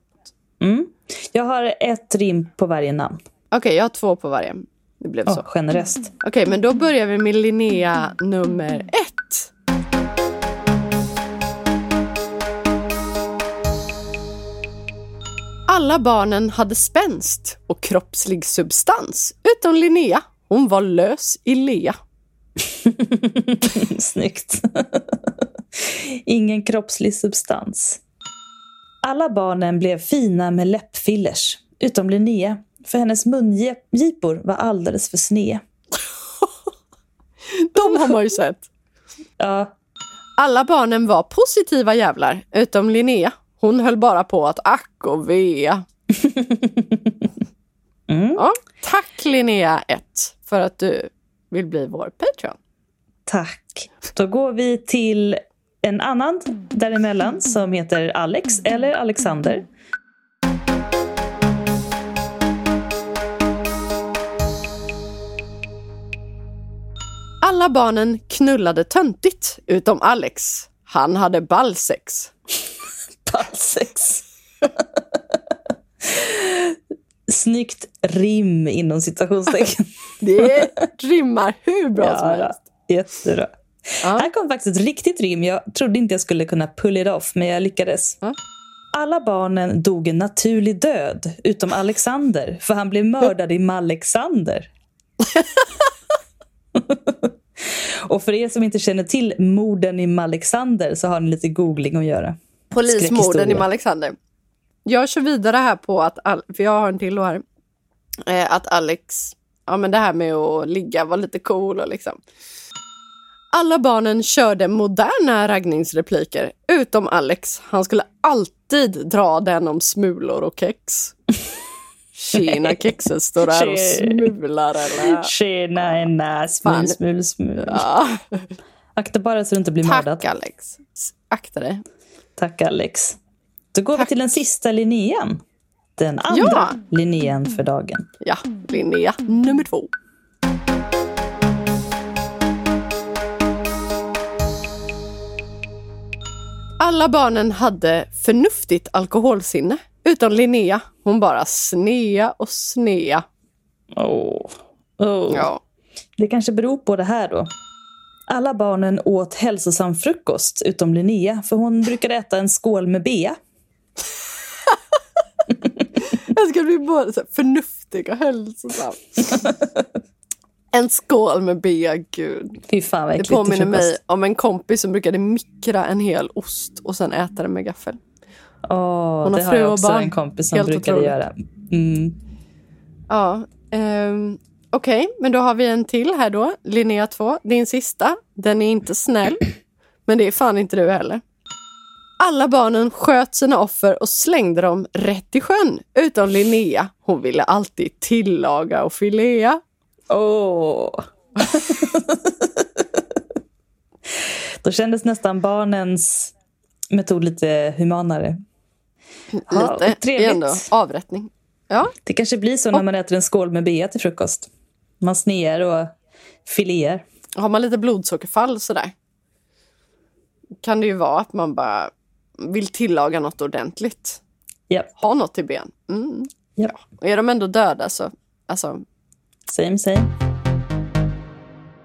Mm. Jag har ett rim på varje namn. Okej, jag har två på varje. Det blev Oh, så. generöst. Okej, men då börjar vi med Linnea nummer ett. Alla barnen hade spänst och kroppslig substans utom Linnea. Hon var lös i lea. Snyggt. Ingen kroppslig substans. Alla barnen blev fina med läppfillers, utom Linnea, för hennes mungipor var alldeles för sned. De har man ju sett. Ja, Alla barnen var positiva jävlar, utom Linnea. Hon höll bara på att ack och vea. Mm. Ja, tack Linnea 1 för att du vill bli vår Patreon. tack. Då går vi till en annan däremellan som heter Alex eller Alexander. Alla barnen knullade töntigt, utom Alex. Han hade ballsex. Palsex. Snyggt rim inom citationstecken. Det rimmar hur bra som Ja, helst. jättebra. Ja. Här kom faktiskt ett riktigt rim. Jag trodde inte jag skulle kunna pull it off, men jag lyckades. Ja. Alla barnen dog en naturlig död, utom Alexander, för han blev mördad i Malexander. Och för er som inte känner till morden i Malexander så har ni lite googling att göra. Polismorden i Alexander. Jag kör vidare här på att, för jag har en till här, eh, att Alex, ja men det här med att ligga var lite cool och liksom. Alla barnen körde moderna raggningsrepliker, utom Alex. Han skulle alltid dra den om smulor och kex. Tjena kexet står där och smular eller? Tjena, ena, smul, smul, smul. Ja. Akta bara så du inte blir mördad. Tack Alex. Akta dig. Tack Alex. Då går vi Tack. till den sista linjen. Den andra Ja. linjen för dagen. Ja, Linnea nummer två. Alla barnen hade förnuftigt alkoholsinne, utom Linnea. Hon bara snea och snea. Oh. Oh. Ja. Det kanske beror på det här då. Alla barnen åt hälsosam frukost utom Linnea, för hon brukade äta en skål med bea. Jag ska bli både så förnuftig och hälsosam. En skål med bea, gud. Fy fan Det påminner mig om en kompis som brukade mikra en hel ost och sen äta den med gaffel. Åh, Hon har det har jag och också barn. en kompis som Helt brukade otroligt. göra. Mm. Ja, ehm, okej, men då har vi en till här då. Linnea 2, din sista. Den är inte snäll, men det är fan inte du heller. Alla barnen sköt sina offer och slängde dem rätt i sjön, utom Linnea. Hon ville alltid tillaga och filea. Åh. Då kändes nästan barnens metod lite humanare. Ja, Lite, trevligt. ändå avrättning. Ja, Det kanske blir så när man äter en skål med bea till frukost. Man snear och filear. har man lite blodsockerfall sådär kan det ju vara att man bara vill tillaga något ordentligt. Ja, Ha något i ben. Mm. ja. Och är de ändå döda så, alltså, Same, same.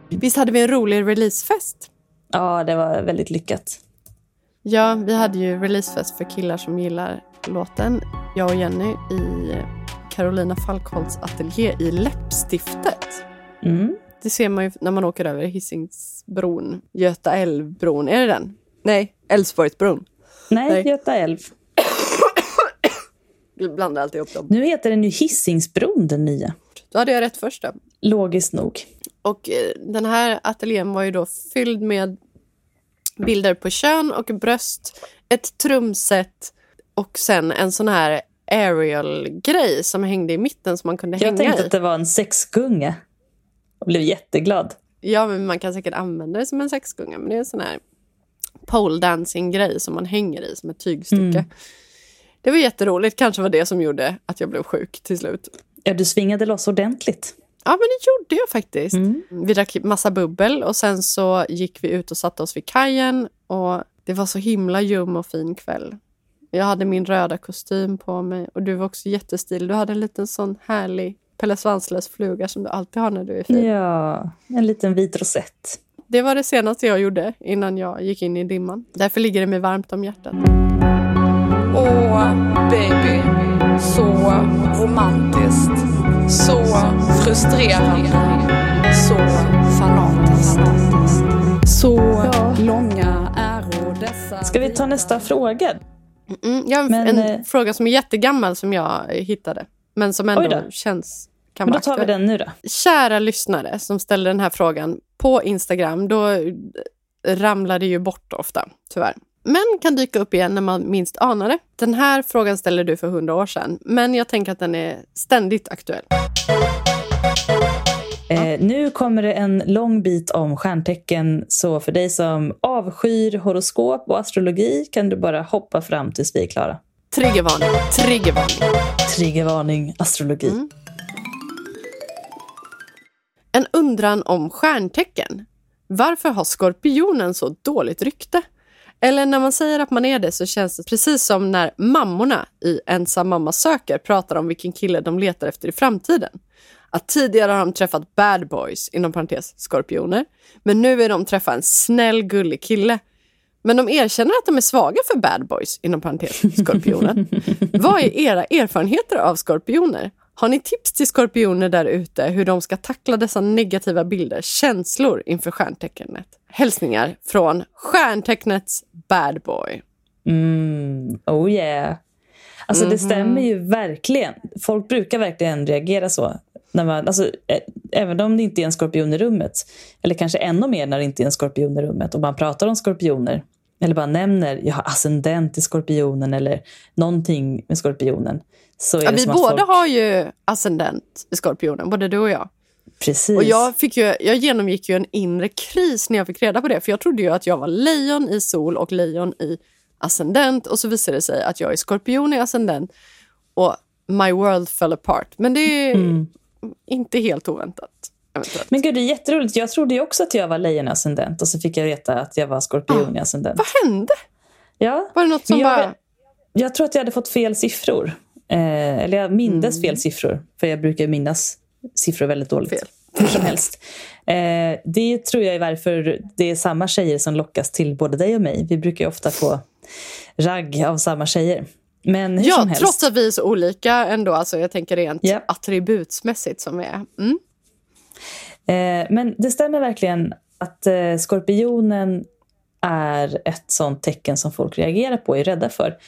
Visst hade vi en rolig releasefest? Ja, det var väldigt lyckat. Ja, vi hade ju releasefest för killar som gillar låten. Jag och Jenny i Carolina Falkholts ateljé i Läppstiftet. Mm. Det ser man ju när man åker över Hisingsbron, Göta älvbron. Är det den? Nej, Älvsborgsbron. Nej, Nej. Göta älv. Du blandar alltid upp dem. Nu heter den ju Hisingsbron, den nya. Då hade jag rätt först då. Logiskt nog. Och eh, den här ateljén var ju då fylld med bilder på kön och bröst, ett trumset och sen en sån här aerial-grej som hängde i mitten som man kunde Jag hänga tänkte i. att det var en sexgunga. Och blev jätteglad. Ja, men man kan säkert använda det som en sexgunga. Men det är en sån här pole dancing-grej som man hänger i som ett tygstycke. Mm. Det var jätteroligt. Kanske var det som gjorde att jag blev sjuk till slut. Ja, du svingade loss ordentligt. Ja, men det gjorde jag faktiskt. Mm. Vi drack massa bubbel och sen så gick vi ut och satte oss vid kajen. Och det var så himla ljum och fin kväll. Jag hade min röda kostym på mig och du var också jättestilig. Du hade en liten sån härlig Pelle Svanslös fluga som du alltid har när du är fin. Ja, en liten vit rosett. Det var det senaste jag gjorde innan jag gick in i dimman. Därför ligger det mig varmt om hjärtat. Åh, baby. Så romantiskt. Så frustrerande. Så fanatiskt. Så långa äro dessa... Ska vi ta nästa fråga? Mm, jag har en, Men, en eh, fråga som är jättegammal som jag hittade. Men som ändå då. känns kan Men då tar vi den nu då. Kära lyssnare som ställer den här frågan på Instagram, då ramlar det ju bort ofta, tyvärr. Men kan dyka upp igen när man minst anar det. Den här frågan ställer du för hundra år sedan, men jag tänker att den är ständigt aktuell. Eh, nu kommer det en lång bit om stjärntecken, så för dig som avskyr horoskop och astrologi kan du bara hoppa fram tills vi är klara. Triggervarning, triggervarning. Triggervarning, astrologi. Mm. En undran om stjärntecken. Varför har skorpionen så dåligt rykte? Eller när man säger att man är det så känns det precis som när mammorna i Ensam mamma söker pratar om vilken kille de letar efter i framtiden. Att tidigare har de träffat bad boys, inom parentes skorpioner, men nu är de träffa en snäll gullig kille. Men de erkänner att de är svaga för bad boys, inom parentes skorpioner. Vad är era erfarenheter av skorpioner? Har ni tips till skorpioner där ute hur de ska tackla dessa negativa bilder, känslor inför stjärntecknet? Hälsningar från stjärntecknets bad boy. Mm, oh yeah. Alltså det stämmer ju verkligen. Folk brukar verkligen reagera så. När man, alltså, även om det inte är en skorpion i rummet, eller kanske ännu mer när det inte är en skorpion i rummet, och man pratar om skorpioner, eller bara nämner jag har ascendent i skorpionen eller någonting med skorpionen. Så är Ja, det vi som båda folk... har ju ascendent i skorpionen, både du och jag. Precis. Och jag, fick ju, jag genomgick ju en inre kris när jag fick reda på det. För jag trodde ju att jag var lejon i sol och lejon i ascendent. Och så visade det sig att jag är skorpion i ascendent. Och my world fell apart. Men det är inte helt oväntat. eventuellt. Men gud, det är jätteroligt. Jag trodde ju också att jag var lejon i ascendent och så fick jag veta att jag var skorpion i ascendent. Vad hände? Ja. Var det något som jag, bara... jag tror att jag hade fått fel siffror. Eh, eller jag mindes Mm. fel siffror. För jag brukar minnas siffror väldigt dåligt. Fel. Hur som helst. Eh, det tror jag är varför det är samma tjejer som lockas till både dig och mig. Vi brukar ju ofta få ragg av samma tjejer. Men hur Ja, som helst. trots att vi är så olika ändå. Alltså jag tänker rent Ja. attributsmässigt som vi är. Mm. Eh, men det stämmer verkligen att eh, skorpionen är ett sånt tecken som folk reagerar på och är rädda för.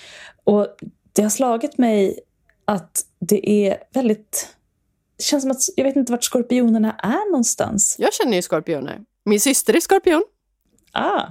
Och det har slagit mig att det är väldigt... Det känns som att jag vet inte vart skorpionerna är någonstans. Jag känner ju skorpioner. Min syster är skorpion. Ah.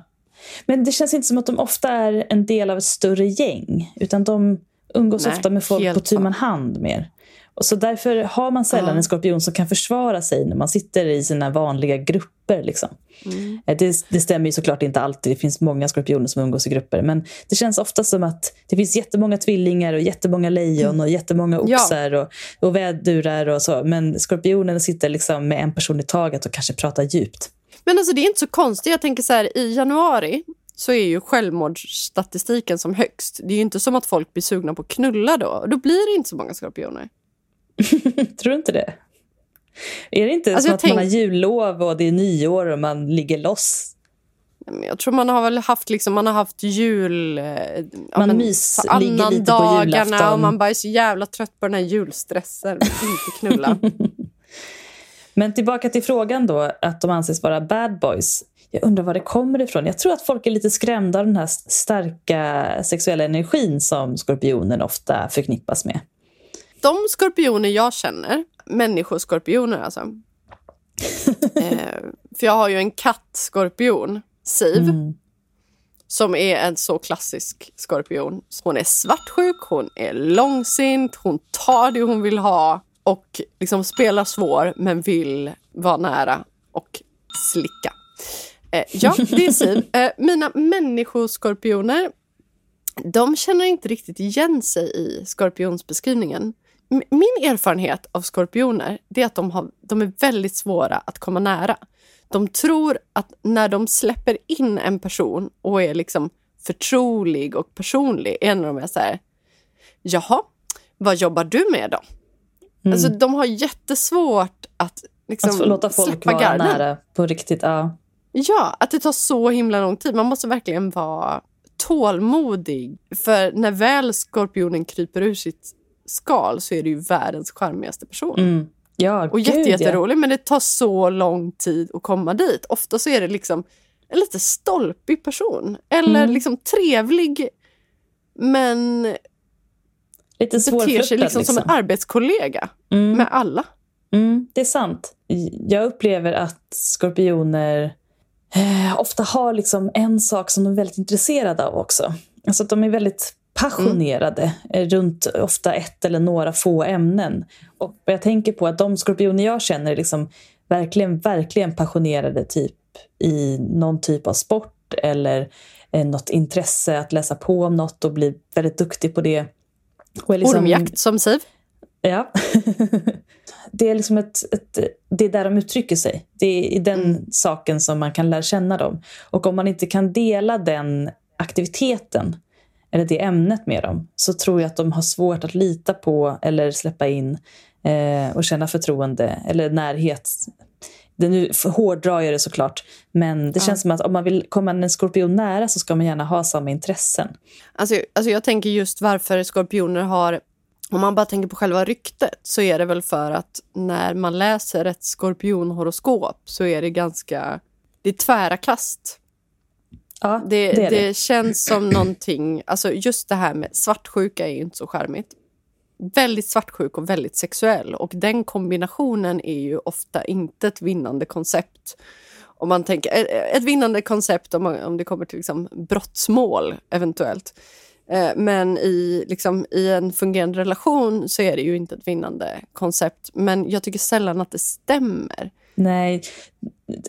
Men det känns inte som att de ofta är en del av ett större gäng. Utan de umgås Nej, ofta med folk på tu man hand mer. Och så därför har man sällan Ja. en skorpion som kan försvara sig när man sitter i sina vanliga grupper. Liksom. Mm. Eh, Det, det stämmer ju såklart inte alltid. Det finns många skorpioner som umgås i grupper. Men det känns ofta som att det finns jättemånga tvillingar och jättemånga lejon och jättemånga Mm. Ja. oxar och, och vädurar och så. Men skorpionen sitter liksom med en person i taget och kanske pratar djupt. Men alltså det är inte så konstigt. Jag tänker så här, i januari så är ju självmordsstatistiken som högst. Det är ju inte som att folk blir sugna på att knulla då. Då blir det inte så många skorpioner. Tror du inte det? Är det inte Alltså, som att man har tänk- jullov och det är nyår och man ligger loss? Jag tror man har väl haft, liksom, man har haft jul... eh, ja, Man mys- ligger lite på julafton. Och man bara är så jävla trött på den här julstressen. Inte knulla. Men tillbaka till frågan då, att de anses vara bad boys. Jag undrar var det kommer ifrån. Jag tror att folk är lite skrämda av den här starka sexuella energin som skorpionen ofta förknippas med. De skorpioner jag känner, människoskorpioner alltså. eh, för jag har ju en kattskorpion, Siv, Mm. som är en så klassisk skorpion. Hon är svartsjuk, hon är långsint, hon tar det hon vill ha och liksom spelar svår men vill vara nära och slicka. Eh, ja, det är Siv. Eh, mina människoskorpioner, de känner inte riktigt igen sig i skorpionsbeskrivningen. M- Min erfarenhet av skorpioner det är att de, har, de är väldigt svåra att komma nära. De tror att när de släpper in en person och är liksom förtrolig och personlig, är när de är så här, jaha, vad jobbar du med då? Alltså, de har jättesvårt att liksom, Att låta folk vara garden. nära på riktigt. Ja. Ja, att det tar så himla lång tid. Man måste verkligen vara tålmodig. För när väl skorpionen kryper ur sitt skal så är det ju världens charmigaste person. Mm. Ja, Och gud, jätte, ja. jätterolig, men det tar så lång tid att komma dit. Ofta så är det liksom en lite stolpig person. Eller Mm. liksom trevlig, men Lite beter sig svårflörtad liksom, som en arbetskollega Mm. med alla. Mm, det är sant. Jag upplever att skorpioner eh, ofta har liksom en sak som de är väldigt intresserade av också. Alltså att de är väldigt passionerade eh, runt ofta ett eller några få ämnen. Och jag tänker på att de skorpioner jag känner är liksom verkligen, verkligen passionerade typ i någon typ av sport eller eh, något intresse att läsa på om något och bli väldigt duktig på det. Och liksom- Ormjakt som Siv. Ja. det är liksom ett, ett, det är där de uttrycker sig. Det är i den Mm. saken som man kan lära känna dem. Och om man inte kan dela den aktiviteten eller det ämnet med dem så tror jag att de har svårt att lita på eller släppa in eh, och känna förtroende eller närhet. Det nu hårdrar jag det såklart, men det känns som att om man vill komma en skorpion nära så ska man gärna ha samma intressen. Alltså, alltså jag tänker just varför skorpioner har... Om man bara tänker på själva ryktet så är det väl för att när man läser ett skorpionhoroskop så är det ganska... Det är tvära kast. Ja, Det, det det, det. känns som någonting... Alltså just det här med svartsjuka är ju inte så charmigt. Väldigt svartsjuk och väldigt sexuell. Och den kombinationen är ju ofta inte ett vinnande koncept. Om man tänker, ett vinnande koncept om, man, om det kommer till liksom brottsmål eventuellt. Eh, Men i, liksom, i en fungerande relation så är det ju inte ett vinnande koncept. Men jag tycker sällan att det stämmer. Nej,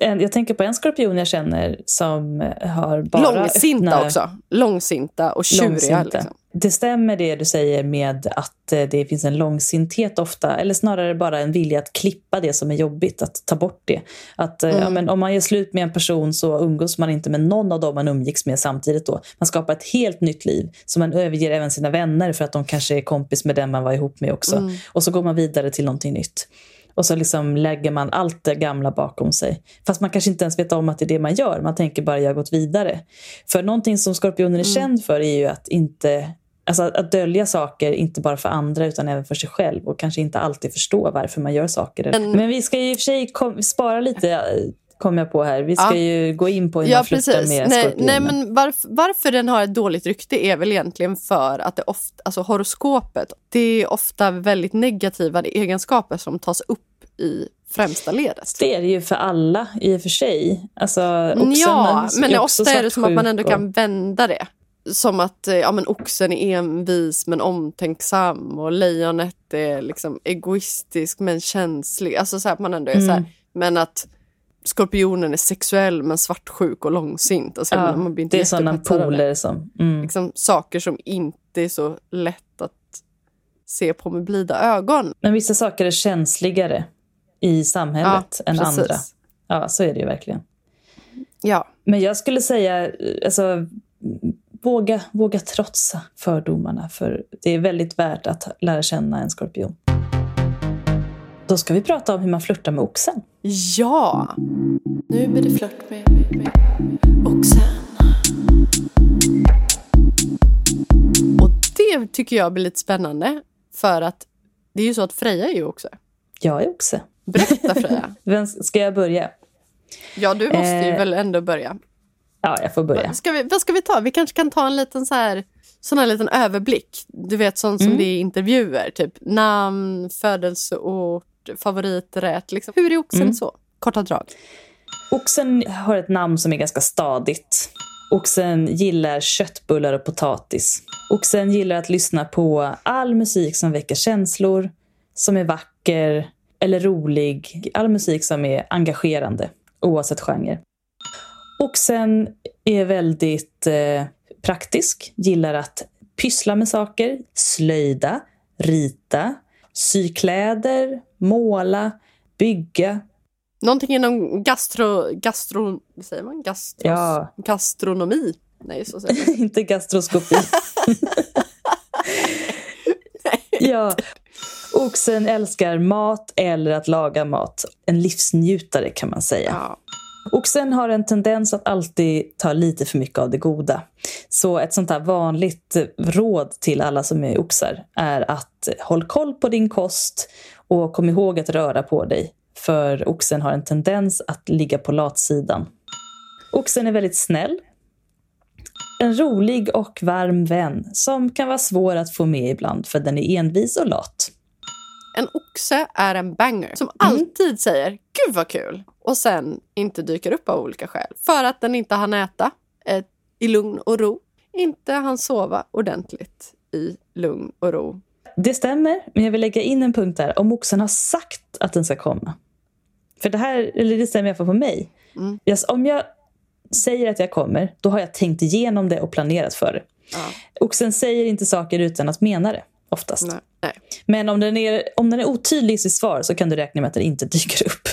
jag tänker på en skorpion jag känner som har bara Långsinta öppna, också. Långsinta och tjuriga. långsinta. Liksom. Det stämmer det du säger med att eh, det finns en långsinthet ofta, eller snarare bara en vilja att klippa det som är jobbigt, att ta bort det. Att, eh, ja, men om man gör slut med en person så umgås man inte med någon av dem man umgicks med samtidigt. då. Man skapar ett helt nytt liv, så man överger även sina vänner för att de kanske är kompis med den man var ihop med också. Och så går man vidare till någonting nytt. Och så liksom lägger man allt det gamla bakom sig. Fast man kanske inte ens vet om att det är det man gör. Man tänker bara jag har gått vidare. För någonting som skorpionen är känd för är ju att inte Alltså att- att dölja saker, inte bara för andra utan även för sig själv och kanske inte alltid förstå varför man gör saker. Men, Men- vi ska ju i och för sig kom, spara lite, eh, kom jag på här. Vi ska Ja. ju gå in på hur Ja, man flörtar med Nej, skorpionen. nej, men varför, varför den har ett dåligt rykte är väl egentligen för att det ofta, alltså horoskopet, det är ofta väldigt negativa egenskaper som tas upp i främsta ledet. Det är det ju för alla i och för sig. Alltså, ja, men ofta är det som att man ändå svartsjuk kan vända det. Som att eh, ja, men oxen är envis men omtänksam och lejonet är liksom egoistisk men känslig. Alltså så här, att man ändå är så här, Mm. men att skorpionen är sexuell men svartsjuk och långsint. Alltså, ja, man blir inte det är sådana poler som... Mm. liksom, saker som inte är så lätt att se på med blida ögon. Men vissa saker är känsligare i samhället än precis. andra. Ja, så är det ju verkligen. Ja, Men jag skulle säga, eh, alltså, våga, våga trotsa fördomarna. För det är väldigt värt att lära känna en skorpion. Då ska vi prata om hur man flörtar med oxen. ja. Nu blir det flört med, med, med oxen. Och det tycker jag blir lite spännande. För att det är ju så att Freja är ju också. Jag är oxe. Berätta Freja. Vem ska jag börja? Ja, du måste ju Eh. väl ändå börja. Ja, jag får börja. Ska vi, vad ska vi ta? Vi kanske kan ta en liten så här, sån här liten överblick. Du vet sånt som Mm. det är intervjuer. Typ namn, födelseort, favoriträtt. Liksom. Hur är oxen Mm. så? Korta drag. Oxen har ett namn som är ganska stadigt Oxen gillar köttbullar och potatis. Oxen gillar att lyssna på all musik som väcker känslor, som är vacker eller rolig. All musik som är engagerande, oavsett genre. Oxen är väldigt eh, praktisk, gillar att pyssla med saker, slöjda, rita, sy kläder, måla, bygga. Någonting inom gastro... gastro vad säger man? Gastros, Ja. Gastronomi? Nej, så säger man. Inte gastroskopi. ja. Oxen älskar mat eller att laga mat. En livsnjutare kan man säga. Ja. Oxen har en tendens att alltid ta lite för mycket av det goda. Så ett sånt här vanligt råd till alla som är oxar är att håll koll på din kost och kom ihåg att röra på dig. För oxen har en tendens att ligga på latsidan. Oxen är väldigt snäll. En rolig och varm vän som kan vara svår att få med ibland för den är envis och lat. En oxe är en banger som alltid säger “Gud vad kul!” och sen inte dyker upp av olika skäl. För att den inte hann äta eh, i lugn och ro. Inte hann sova ordentligt i lugn och ro. Det stämmer, men jag vill lägga in en punkt där. Om oxen har sagt att den ska komma. För det här, eller det stämmer i alla fall på mig. Mm. Jag, om jag säger att jag kommer, då har jag tänkt igenom det och planerat för det. Ja. Oxen säger inte saker utan att mena det, oftast. Nej. Nej. Men om den, är, om den är otydlig i sitt svar så kan du räkna med att den inte dyker upp.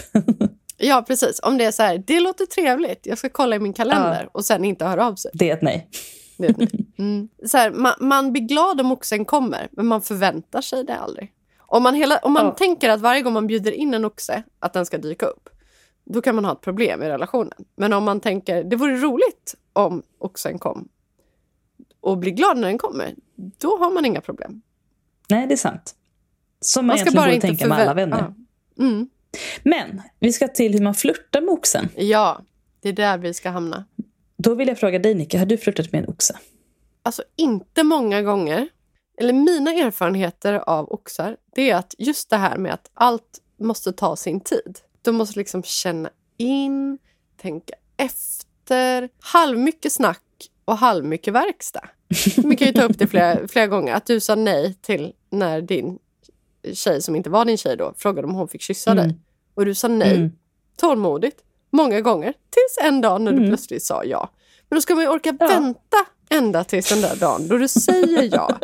Ja, precis. Om det är så här, det låter trevligt, jag ska kolla i min kalender och sen inte höra av sig. det är ett nej. Det är det. Mm. Så här, man, man blir glad om oxen kommer, men man förväntar sig det aldrig. Om man, hela, om man Ja. tänker att varje gång man bjuder in en oxe, att den ska dyka upp, då kan man ha ett problem i relationen. Men om man tänker, det vore roligt om oxen kom och blir glad när den kommer, då har man inga problem. Nej, det är sant. Som man, Man ska bara borde inte tänka med alla vänner. Ja. Mm. Men vi ska till hur man flörtar med oxen. ja, det är där vi ska hamna. Då vill jag fråga dig, Nicke, har du flörtat med en oxe? Alltså inte många gånger. Eller mina erfarenheter av oxar, det är att just det här med att allt måste ta sin tid. Du måste liksom känna in, tänka efter. Halvmycket snack och halvmycket verkstad. Vi kan ju ta upp det flera, flera gånger. Att du sa nej till när din tjej, som inte var din tjej då, frågade om hon fick kyssa Mm. dig. Och du sa nej, Mm. tålmodigt, många gånger. Tills en dag när du Mm. plötsligt sa ja. Men då ska man ju orka Ja. vänta ända tills den där dagen då du säger ja.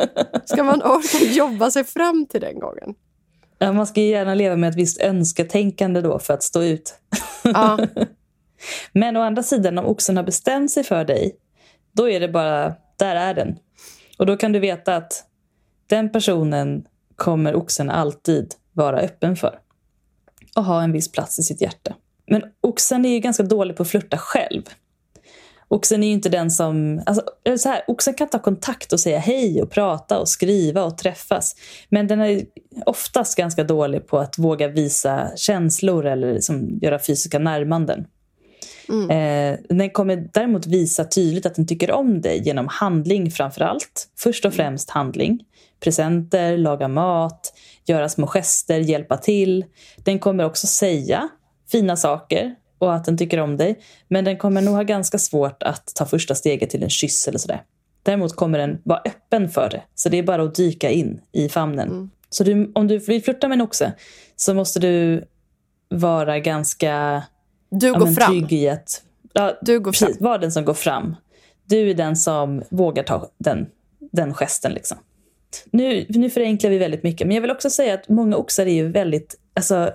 Ska man orka jobba sig fram till den gången? Ja, man ska gärna leva med ett visst önsketänkande då för att stå ut. Ja, Men å andra sidan, om oxen har bestämt sig för dig, då är det bara, där är den. Och då kan du veta att den personen kommer oxen alltid vara öppen för. Och ha en viss plats i sitt hjärta. Men oxen är ju ganska dålig på att flirta själv. Oxen är ju inte den som... Alltså, så här, oxen kan ta kontakt och säga hej och prata och skriva och träffas. Men den är oftast ganska dålig på att våga visa känslor eller liksom göra fysiska närmanden. Eh, den kommer däremot visa tydligt att den tycker om dig genom handling framför allt. Först och främst handling. Presenter, laga mat, göra små gester, hjälpa till. Den kommer också säga fina saker och att den tycker om dig. Men den kommer nog ha ganska svårt att ta första steget till en kyss eller sådär. Däremot kommer den vara öppen för det. Så det är bara att dyka in i famnen. Så du, om du vill flirta med en oxe så måste du vara ganska du ja, går men fram. trygg i att... Ja, Du går precis, fram. var den som går fram. Du är den som vågar ta den, den gesten. Liksom. Nu, nu förenklar vi väldigt mycket, men jag vill också säga att många oxar är ju väldigt alltså,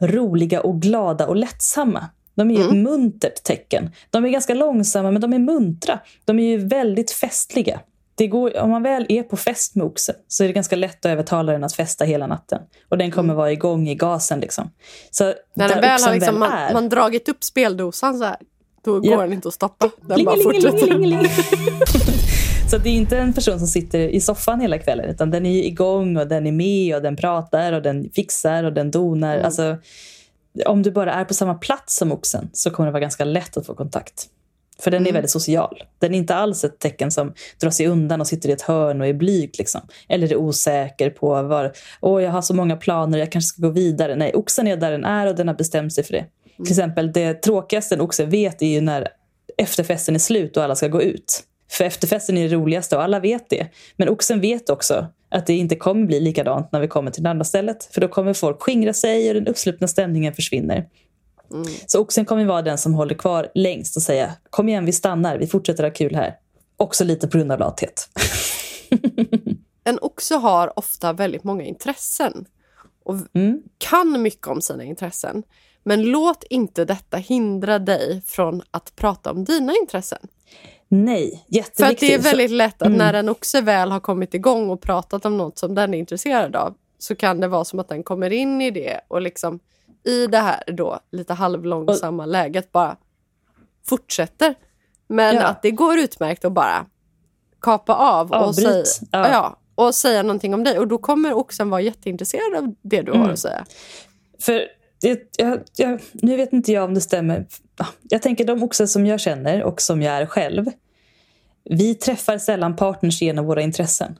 roliga och glada och lättsamma. De är ju ett muntert tecken. De är ganska långsamma, men de är muntra. De är ju väldigt festliga. Det går, om man väl är på fest med oxen så är det ganska lätt att övertala den att festa hela natten. Och den kommer vara igång i gasen. Liksom. Så När den väl har liksom, man, är- man dragit upp speldosan så här, då Ja. går den inte att stoppa. Den bara fortsätter. Så det är inte en person som sitter i soffan hela kvällen utan den är igång och den är med och den pratar och den fixar och den donar. Mm. Alltså, om du bara är på samma plats som oxen så kommer det vara ganska lätt att få kontakt. För den är Mm. väldigt social. Den är inte alls ett tecken som drar sig undan och sitter i ett hörn och är blyg. Liksom. Eller är osäker på var, åh jag har så många planer, jag kanske ska gå vidare. Nej, oxen är där den är och den har bestämt sig för det. Till exempel det tråkigaste en oxe vet är ju när efterfesten är slut och alla ska gå ut. För efterfesten är det roligaste och alla vet det. Men oxen vet också att det inte kommer bli likadant när vi kommer till det andra stället. För då kommer folk skingra sig och den uppslupna stämningen försvinner. Mm. Så oxen kommer vara den som håller kvar längst och säga kom igen vi stannar, vi fortsätter ha kul här. Också lite på grund av lathet. en oxe har ofta väldigt många intressen och mm. kan mycket om sina intressen. Men låt inte detta hindra dig från att prata om dina intressen. Nej, jätteviktigt. För att det är väldigt lätt att mm. när en oxe väl har kommit igång och pratat om något som den är intresserad av så kan det vara som att den kommer in i det och liksom i det här då lite halvlångsamma och, läget bara fortsätter. Men ja. att det går utmärkt att bara kapa av och säga, ja. ja. och säga någonting om dig. Och då kommer oxen vara jätteintresserad av det du mm. har att säga. För det, jag, jag, nu vet inte jag om det stämmer. Jag tänker de oxar som jag känner och som jag är själv. Vi träffar sällan partners genom våra intressen.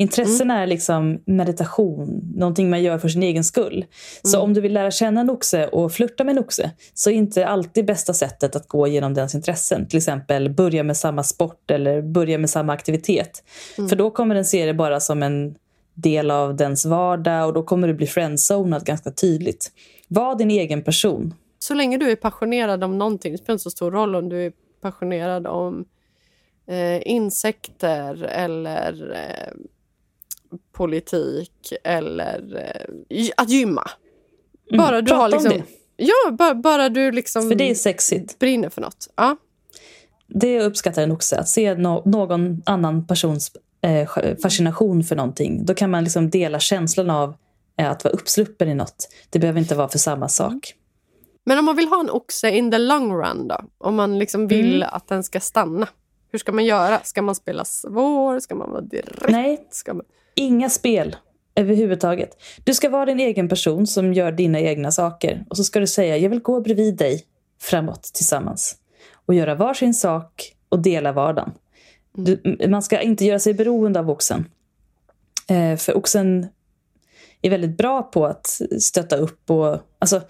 Intressen mm. är liksom meditation, någonting man gör för sin egen skull. Mm. Så om du vill lära känna en oxe och flirta med en oxe så är inte alltid bästa sättet att gå genom dens intressen. Till exempel börja med samma sport eller börja med samma aktivitet. Mm. För då kommer den se det bara som en del av dens vardag och då kommer du bli friendzonad ganska tydligt. Var din egen person. Så länge du är passionerad om någonting, det spelar inte så stor roll om du är passionerad om eh, insekter eller eh, politik eller eh, att gymma. Mm, bara mm, du har liksom. Ja, bara, bara, du liksom för det är sexigt. brinner för något. Ja. Det uppskattar en också, att se no någon annan persons eh, fascination för någonting. Då kan man liksom dela känslan av eh, att vara uppsluppen i något. Det behöver inte vara för samma sak. Men om man vill ha en oxe in the long run då? Om man liksom vill mm. att den ska stanna. Hur ska man göra? Ska man spela svår? Ska man vara direkt? Nej, ska man... inga spel överhuvudtaget. Du ska vara din egen person som gör dina egna saker. Och så ska du säga, jag vill gå bredvid dig framåt tillsammans. Och göra varsin sak och dela vardagen. Du, man ska inte göra sig beroende av oxen. Eh, för oxen är väldigt bra på att stötta upp och... Alltså,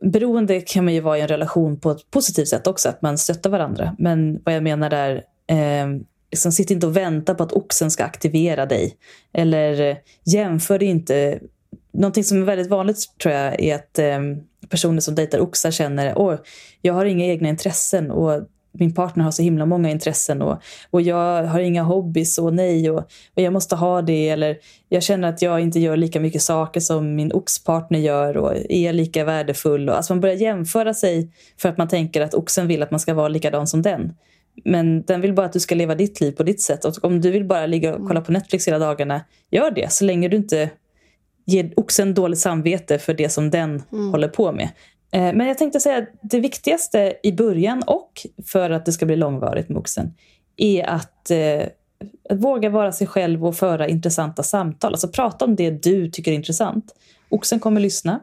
beroende kan man ju vara i en relation på ett positivt sätt också, att man stöttar varandra. Men vad jag menar är, eh, liksom, sitt inte och vänta på att oxen ska aktivera dig. Eller eh, jämför jämför inte. Någonting som är väldigt vanligt tror jag är att eh, personer som dejtar oxar känner att jag har inga egna intressen och min partner har så himla många intressen och, och jag har inga hobbys och nej och, och jag måste ha det eller jag känner att jag inte gör lika mycket saker som min oxpartner gör och är lika värdefull. Och, alltså man börjar jämföra sig för att man tänker att oxen vill att man ska vara likadan som den. Men den vill bara att du ska leva ditt liv på ditt sätt. Och om du vill bara ligga och kolla på Netflix hela dagarna, gör det. Så länge du inte ger oxen dåligt samvete för det som den mm. håller på med. Eh, men jag tänkte säga att det viktigaste i början och för att det ska bli långvarigt med oxen är att, eh, att våga vara sig själv och föra intressanta samtal. Alltså prata om det du tycker är intressant. Oxen kommer lyssna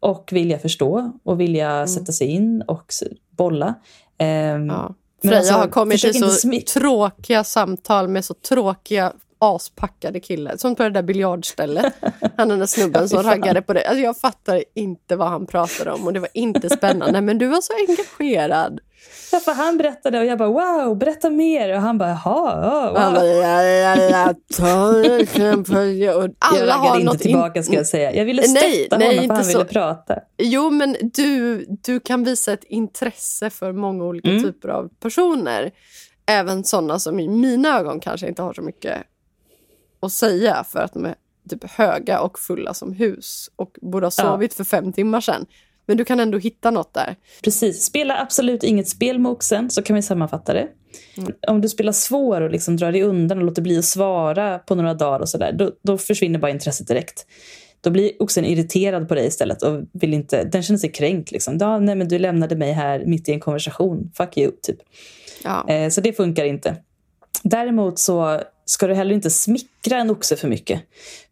och vilja förstå och vilja mm. sätta sig in och bolla. Eh, ja. Freja alltså, har kommit till så tråkiga samtal med så tråkiga aspackade kille. Som på det där biljardstället. Han den där snubben som raggade på det. Alltså jag fattar inte vad han pratade om och det var inte spännande. Men du var så engagerad. Ja, för han berättade och jag bara wow, berätta mer. Och han bara jaha, wow. Ja, ta exempel. jag raggade inte tillbaka ska jag säga. Jag ville stötta nej, honom nej, för han ville prata. Jo, men du, du kan visa ett intresse för många olika mm. typer av personer. Även sådana som i mina ögon kanske inte har så mycket att säga för att de är typ höga och fulla som hus och borde ha sovit ja. för fem timmar sedan. Men du kan ändå hitta något där. Precis. Spela absolut inget spel med oxen, så kan vi sammanfatta det. Mm. Om du spelar svår och liksom drar dig undan och låter bli att svara på några dagar och sådär, då, då försvinner bara intresset direkt. Då blir oxen irriterad på dig istället och vill inte, den känner sig kränkt. Liksom. Ja, nej, men du lämnade mig här mitt i en konversation. Fuck you, typ. Ja. Eh, så det funkar inte. Däremot så ska du heller inte smickra en oxe för mycket.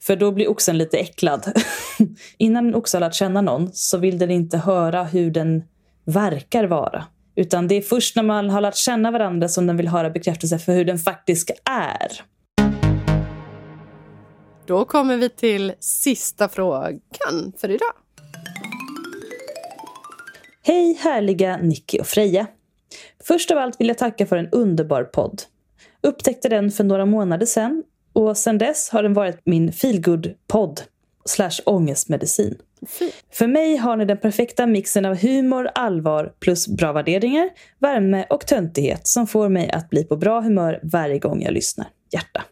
För då blir oxen lite äcklad. Innan en oxe har lärt känna någon så vill den inte höra hur den verkar vara. Utan det är först när man har lärt känna varandra som den vill höra bekräftelse för hur den faktiskt är. Då kommer vi till sista frågan för idag. Hej härliga Nicky och Freja. Först av allt vill jag tacka för en underbar podd. Upptäckte den för några månader sedan och sedan dess har den varit min feelgood-podd slash ångestmedicin. För mig har ni den perfekta mixen av humor, allvar plus bra värderingar, värme och töntighet som får mig att bli på bra humör varje gång jag lyssnar. Hjärta.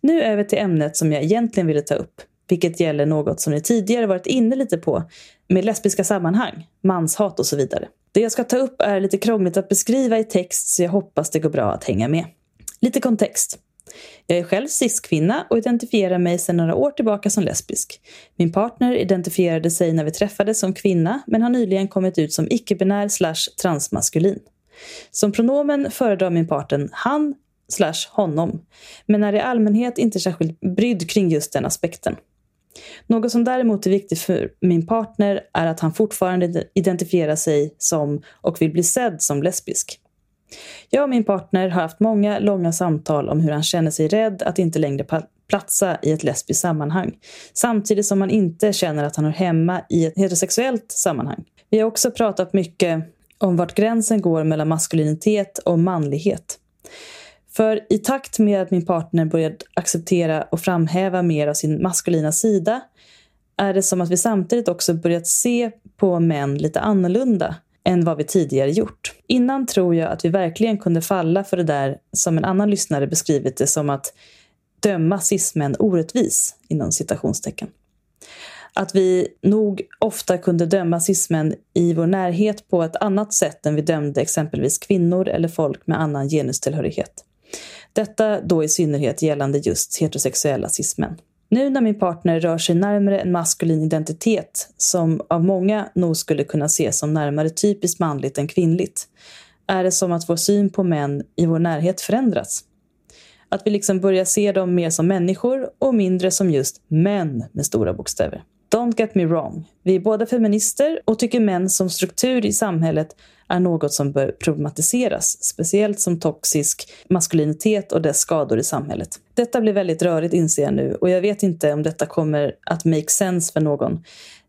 Nu över till ämnet som jag egentligen ville ta upp, vilket gäller något som ni tidigare varit inne lite på med lesbiska sammanhang, manshat och så vidare. Det jag ska ta upp är lite krångligt att beskriva i text så jag hoppas det går bra att hänga med. Lite kontext. Jag är själv cis-kvinna och identifierar mig sedan några år tillbaka som lesbisk. Min partner identifierade sig när vi träffades som kvinna men har nyligen kommit ut som icke-binär slash transmaskulin. Som pronomen föredrar min partner han slash honom men är i allmänhet inte särskilt brydd kring just den aspekten. Något som däremot är viktigt för min partner är att han fortfarande identifierar sig som och vill bli sedd som lesbisk. Jag och min partner har haft många långa samtal om hur han känner sig rädd att inte längre platsa i ett lesbiskt sammanhang. Samtidigt som han inte känner att han hör hemma i ett heterosexuellt sammanhang. Vi har också pratat mycket om vart gränsen går mellan maskulinitet och manlighet. För i takt med att min partner börjat acceptera och framhäva mer av sin maskulina sida är det som att vi samtidigt också börjat se på män lite annorlunda än vad vi tidigare gjort. Innan tror jag att vi verkligen kunde falla för det där som en annan lyssnare beskrivit det som att döma cismän orättvis, inom citationstecken. Att vi nog ofta kunde döma cismän i vår närhet på ett annat sätt än vi dömde exempelvis kvinnor eller folk med annan genustillhörighet. Detta då i synnerhet gällande just heterosexuella cismän. Nu när min partner rör sig närmare en maskulin identitet som av många nog skulle kunna ses som närmare typiskt manligt än kvinnligt är det som att vår syn på män i vår närhet förändrats. Att vi liksom börjar se dem mer som människor och mindre som just män med stora bokstäver. Don't get me wrong. Vi är båda feminister och tycker män som struktur i samhället är något som bör problematiseras, speciellt som toxisk maskulinitet och dess skador i samhället. Detta blir väldigt rörigt inser jag nu och jag vet inte om detta kommer att make sense för någon.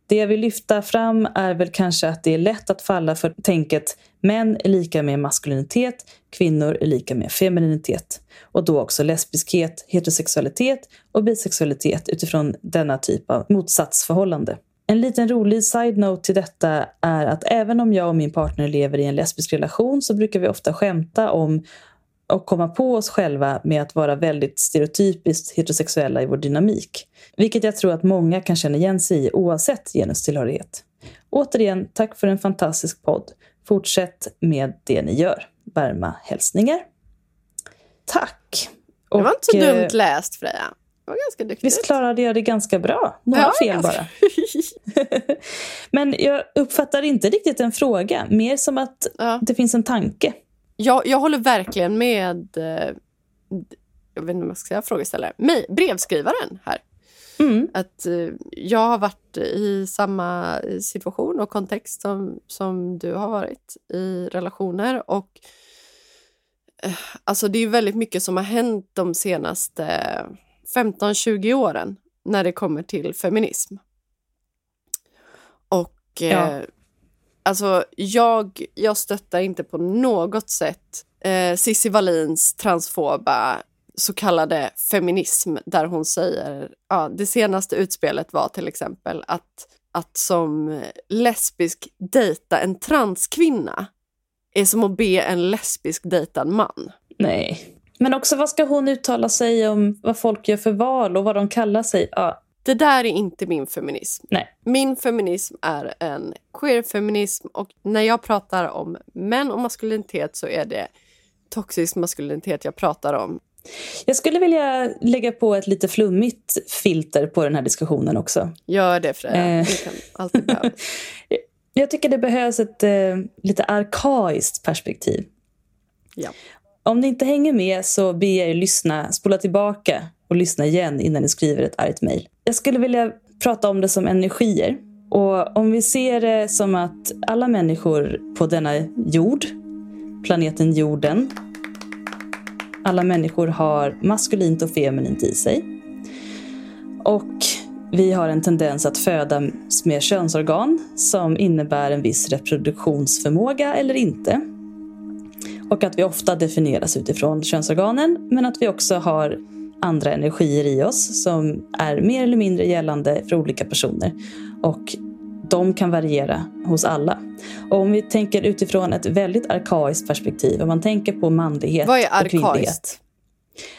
Det jag vill lyfta fram är väl kanske att det är lätt att falla för tänket män är lika med maskulinitet, kvinnor är lika med femininitet. Och då också lesbiskhet, heterosexualitet och bisexualitet utifrån denna typ av motsatsförhållande. En liten rolig side-note till detta är att även om jag och min partner lever i en lesbisk relation så brukar vi ofta skämta om och komma på oss själva med att vara väldigt stereotypiskt heterosexuella i vår dynamik. Vilket jag tror att många kan känna igen sig i oavsett genustillhörighet. Återigen, tack för en fantastisk podd. Fortsätt med det ni gör. Varma hälsningar. Tack! Det var inte så dumt eh, läst Freja. Var ganska duktigt. Visst klarade jag det ganska bra? Några ja, fel bara. Men jag uppfattar inte riktigt en fråga. Mer som att ja. det finns en tanke. Jag, jag håller verkligen med eh, jag vet inte om jag ska säga frågeställare, mig, brevskrivaren här. Mm. Att eh, jag har varit i samma situation och kontext som, som du har varit i relationer. Och eh, alltså Det är väldigt mycket som har hänt de senaste 15-20 åren när det kommer till feminism. Och ja. eh, alltså jag, jag stöttar inte på något sätt eh, Cissi Wallins transfoba så kallade feminism där hon säger, ja, det senaste utspelet var till exempel att, att som lesbisk dejta en transkvinna är som att be en lesbisk dejta en man. Nej. Men också vad ska hon uttala sig om vad folk gör för val och vad de kallar sig? Ja. Det där är inte min feminism. Nej. Min feminism är en queer-feminism och när jag pratar om män och maskulinitet så är det toxisk maskulinitet jag pratar om. Jag skulle vilja lägga på ett lite flummigt filter på den här diskussionen också. Gör det Freja, eh. det kan alltid behövas. Jag tycker det behövs ett eh, lite arkaiskt perspektiv. Ja. Om ni inte hänger med så ber jag er lyssna, spola tillbaka och lyssna igen innan ni skriver ett argt mejl. Jag skulle vilja prata om det som energier. Och om vi ser det som att alla människor på denna jord, planeten jorden, alla människor har maskulint och feminint i sig. Och vi har en tendens att födas med könsorgan som innebär en viss reproduktionsförmåga eller inte. Och att vi ofta definieras utifrån könsorganen men att vi också har andra energier i oss som är mer eller mindre gällande för olika personer. Och de kan variera hos alla. Och om vi tänker utifrån ett väldigt arkaiskt perspektiv, om man tänker på manlighet Vad är och kvinnlighet. arkaiskt?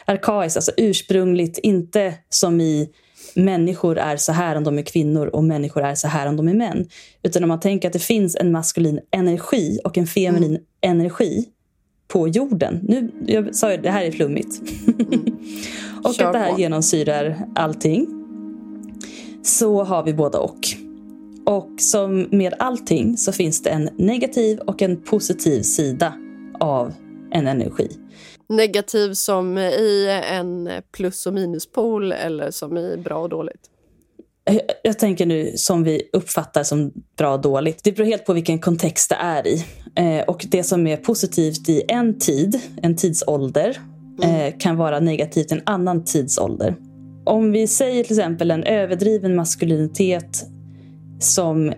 Arkaiskt, alltså ursprungligt, inte som i människor är så här om de är kvinnor och människor är så här om de är män. Utan om man tänker att det finns en maskulin energi och en feminin Mm. energi på jorden. Nu, jag sa ju det här är flummigt. och Kör att det här på. genomsyrar allting. Så har vi båda och. Och som med allting så finns det en negativ och en positiv sida av en energi. Negativ som i en plus och minuspol eller som i bra och dåligt? Jag- Jag tänker nu som vi uppfattar som bra och dåligt. Det beror helt på vilken kontext det är i. Eh, och det som är positivt i en tid, en tidsålder, eh, kan vara negativt i en annan tidsålder. Om vi säger till exempel en överdriven maskulinitet som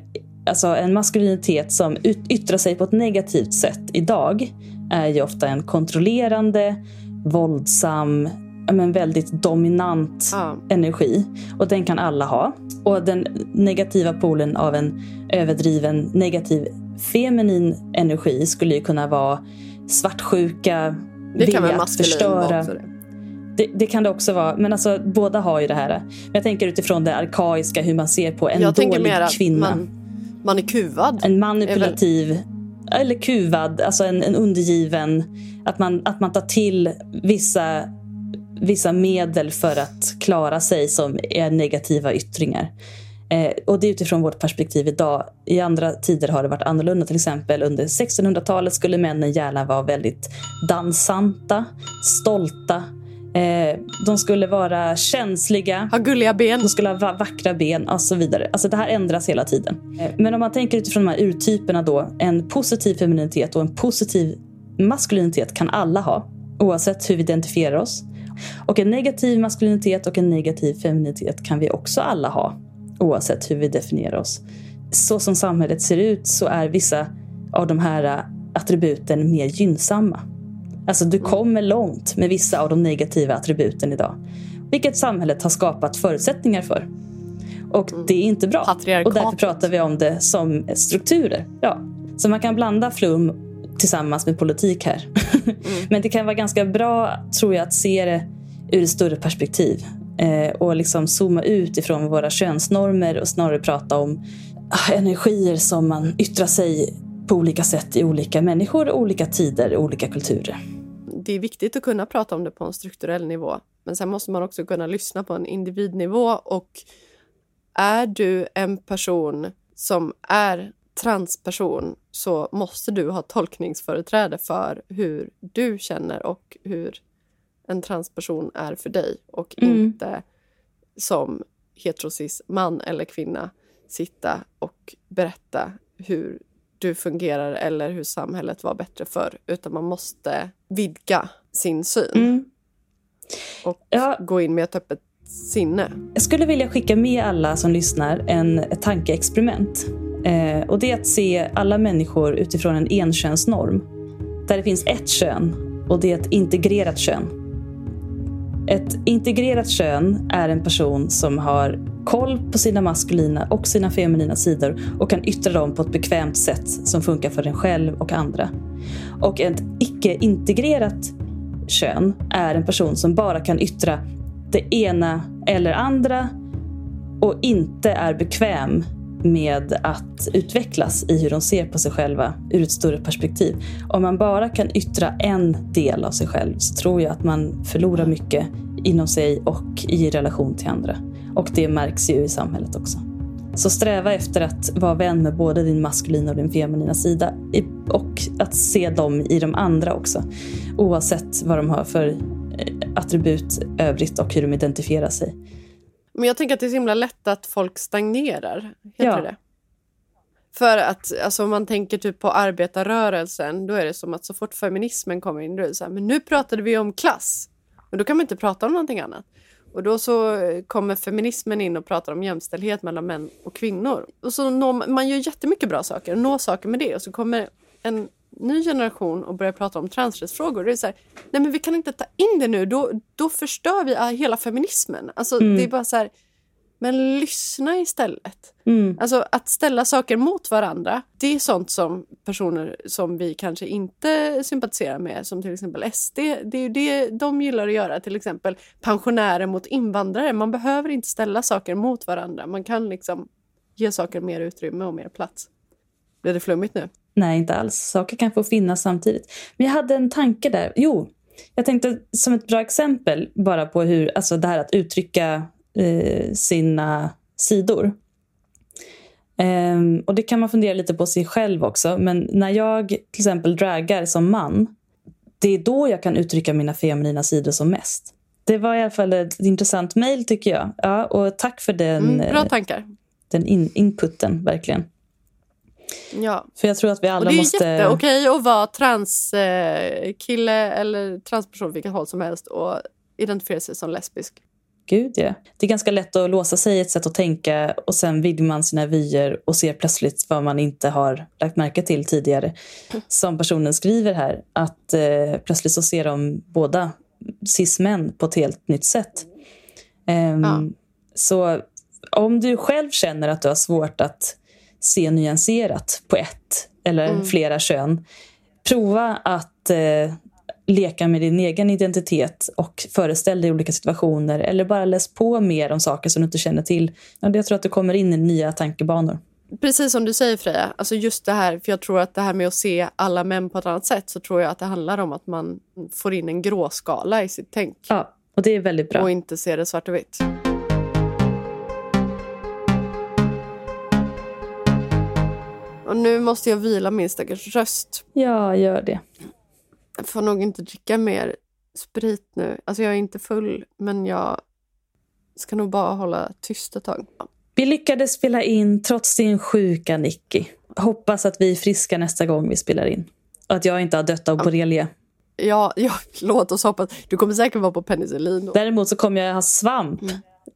Alltså en maskulinitet som yttrar sig på ett negativt sätt idag är ju ofta en kontrollerande, våldsam, men väldigt dominant Ja. energi. Och den kan alla ha. Och den negativa polen av en överdriven negativ feminin energi skulle ju kunna vara svartsjuka, Det kan vilja att förstöra. också det. Det, det kan det också vara. Men alltså, båda har ju det här. Men jag tänker utifrån det arkaiska, hur man ser på en Jag dålig mer att kvinna. man, man är kuvad. En manipulativ, eller kuvad, alltså en, en undergiven. Att man, att man tar till vissa, vissa medel för att klara sig som är negativa yttringar. Eh, och det är utifrån vårt perspektiv idag. I andra tider har det varit annorlunda. Till exempel under 1600-talet skulle männen gärna vara väldigt dansanta, stolta. Eh, de skulle vara känsliga. Har gulliga ben. De skulle ha va- vackra ben och så vidare. Alltså det här ändras hela tiden. Eh, Men om man tänker utifrån de här urtyperna då. En positiv femininitet och en positiv maskulinitet kan alla ha. Oavsett hur vi identifierar oss. Och en negativ maskulinitet och en negativ femininitet kan vi också alla ha. Oavsett hur vi definierar oss. Så som samhället ser ut så är vissa av de här eh, attributen mer gynnsamma. Alltså du kommer långt med vissa av de negativa attributen idag. Vilket samhället har skapat förutsättningar för. Och det är inte bra. Och därför pratar vi om det som strukturer. Ja. Så man kan blanda flum tillsammans med politik här. Men det kan vara ganska bra, tror jag, att se det ur ett större perspektiv. Eh, och liksom zooma ut ifrån våra könsnormer och snarare prata om ah, energier som man yttrar sig på olika sätt i olika människor, olika tider, olika kulturer. Det är viktigt att kunna prata om det på en strukturell nivå. Men sen måste man också kunna lyssna på en individnivå och är du en person som är transperson så måste du ha tolkningsföreträde för hur du känner och hur en transperson är för dig och Mm. inte som heterosis man eller kvinna sitta och berätta hur du fungerar eller hur samhället var bättre förr utan man måste vidga sin syn Mm. och Ja. gå in med ett öppet sinne. Jag skulle vilja skicka med alla som lyssnar en, ett tankeexperiment. Eh, och det är att se alla människor utifrån en enkönsnorm. Där det finns ett kön och det är ett integrerat kön. Ett integrerat kön är en person som har koll på sina maskulina och sina feminina sidor och kan yttra dem på ett bekvämt sätt som funkar för en själv och andra. Och ett icke-integrerat kön är en person som bara kan yttra det ena eller andra och inte är bekväm med att utvecklas i hur de ser på sig själva ur ett större perspektiv. Om man bara kan yttra en del av sig själv så tror jag att man förlorar mycket inom sig och i relation till andra. Och det märks ju i samhället också. Så sträva efter att vara vän med både din maskulina och din feminina sida och att se dem i de andra också. Oavsett vad de har för eh, attribut övrigt och hur de identifierar sig. Men jag tänker att det är så himla lätt att folk stagnerar. Heter Ja. det? För att alltså, om man tänker typ på arbetarrörelsen då är det som att så fort feminismen kommer in då är det så här, men nu pratade vi om klass. Och då kan man inte prata om någonting annat. Och då så eh, kommer feminismen in och pratar om jämställdhet mellan män och kvinnor. Och så når man, man gör jättemycket bra saker och når saker med det och så kommer en ny generation och börjar prata om transrättsfrågor. Det är så här, nej men vi kan inte ta in det nu, då, då förstör vi ah, hela feminismen. Alltså Mm. det är bara så här, men lyssna istället. Mm. Alltså att ställa saker mot varandra, det är sånt som personer som vi kanske inte sympatiserar med, som till exempel SD, det är ju det de gillar att göra. Till exempel pensionärer mot invandrare. Man behöver inte ställa saker mot varandra. Man kan liksom ge saker mer utrymme och mer plats. Blir det flummigt nu? Nej, inte alls. Saker kan få finnas samtidigt. Men jag hade en tanke där. Jo, jag tänkte som ett bra exempel bara på hur, alltså det här att uttrycka eh, sina sidor. Ehm, och det kan man fundera lite på sig själv också. Men när jag till exempel dragar som man, det är då jag kan uttrycka mina feminina sidor som mest. Det var i alla fall ett intressant mejl tycker jag. Ja, och tack för den, Mm, bra eh, tankar. den in, inputen, verkligen. Ja. För jag tror att vi Och alla det är måste... jätteokej att vara transkille eh, eller transperson vilket håll som helst och identifiera sig som lesbisk. Gud, ja. Det är ganska lätt att låsa sig i ett sätt att tänka och sen vidgar man sina vyer och ser plötsligt vad man inte har lagt märke till tidigare. Som personen skriver här, att eh, plötsligt så ser de båda cis-män på ett helt nytt sätt. Ehm, Ja. Så om du själv känner att du har svårt att se nyanserat på ett eller flera kön, prova att eh, leka med din egen identitet och föreställ dig olika situationer eller bara läs på mer om saker som du inte känner till. Ja, Jag tror att du kommer in i nya tankebanor. Precis som du säger Freja, alltså just det här, för jag tror att det här med att se alla män på ett annat sätt så tror jag att det handlar om att man får in en gråskala i sitt tänk Ja, och det är väldigt bra. och inte ser det svart och vitt. Och nu måste jag vila min stackars röst. Ja, gör det. Jag får nog inte dricka mer sprit nu. Alltså jag är inte full, men jag ska nog bara hålla tyst ett tag. Vi lyckades spela in trots din sjuka Nicky. Hoppas att vi är friska nästa gång vi spelar in. Och att jag inte har dött av borrelia. Ja, ja, låt oss hoppas. Du kommer säkert vara på penicillin. då. Däremot så kommer jag ha svamp.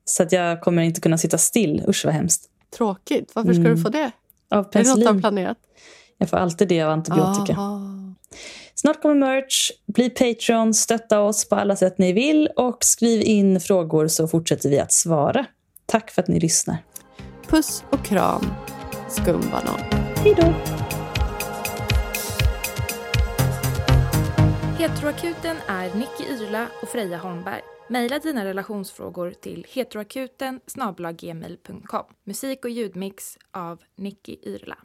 Så att jag kommer inte kunna sitta still. Usch vad hemskt. Tråkigt. Varför ska du få det? Av Är det något penicillin. planerat? Jag får alltid det av antibiotika. Aha. Snart kommer merch. Bli Patreon, stötta oss på alla sätt ni vill och skriv in frågor så fortsätter vi att svara. Tack för att ni lyssnar. Puss och kram, skumbanan. Hej då! Heteroakuten är Nicky Yrla och Freja Holmberg. Mejla dina relationsfrågor till heteroakuten Musik och ljudmix av Nicky Yrla.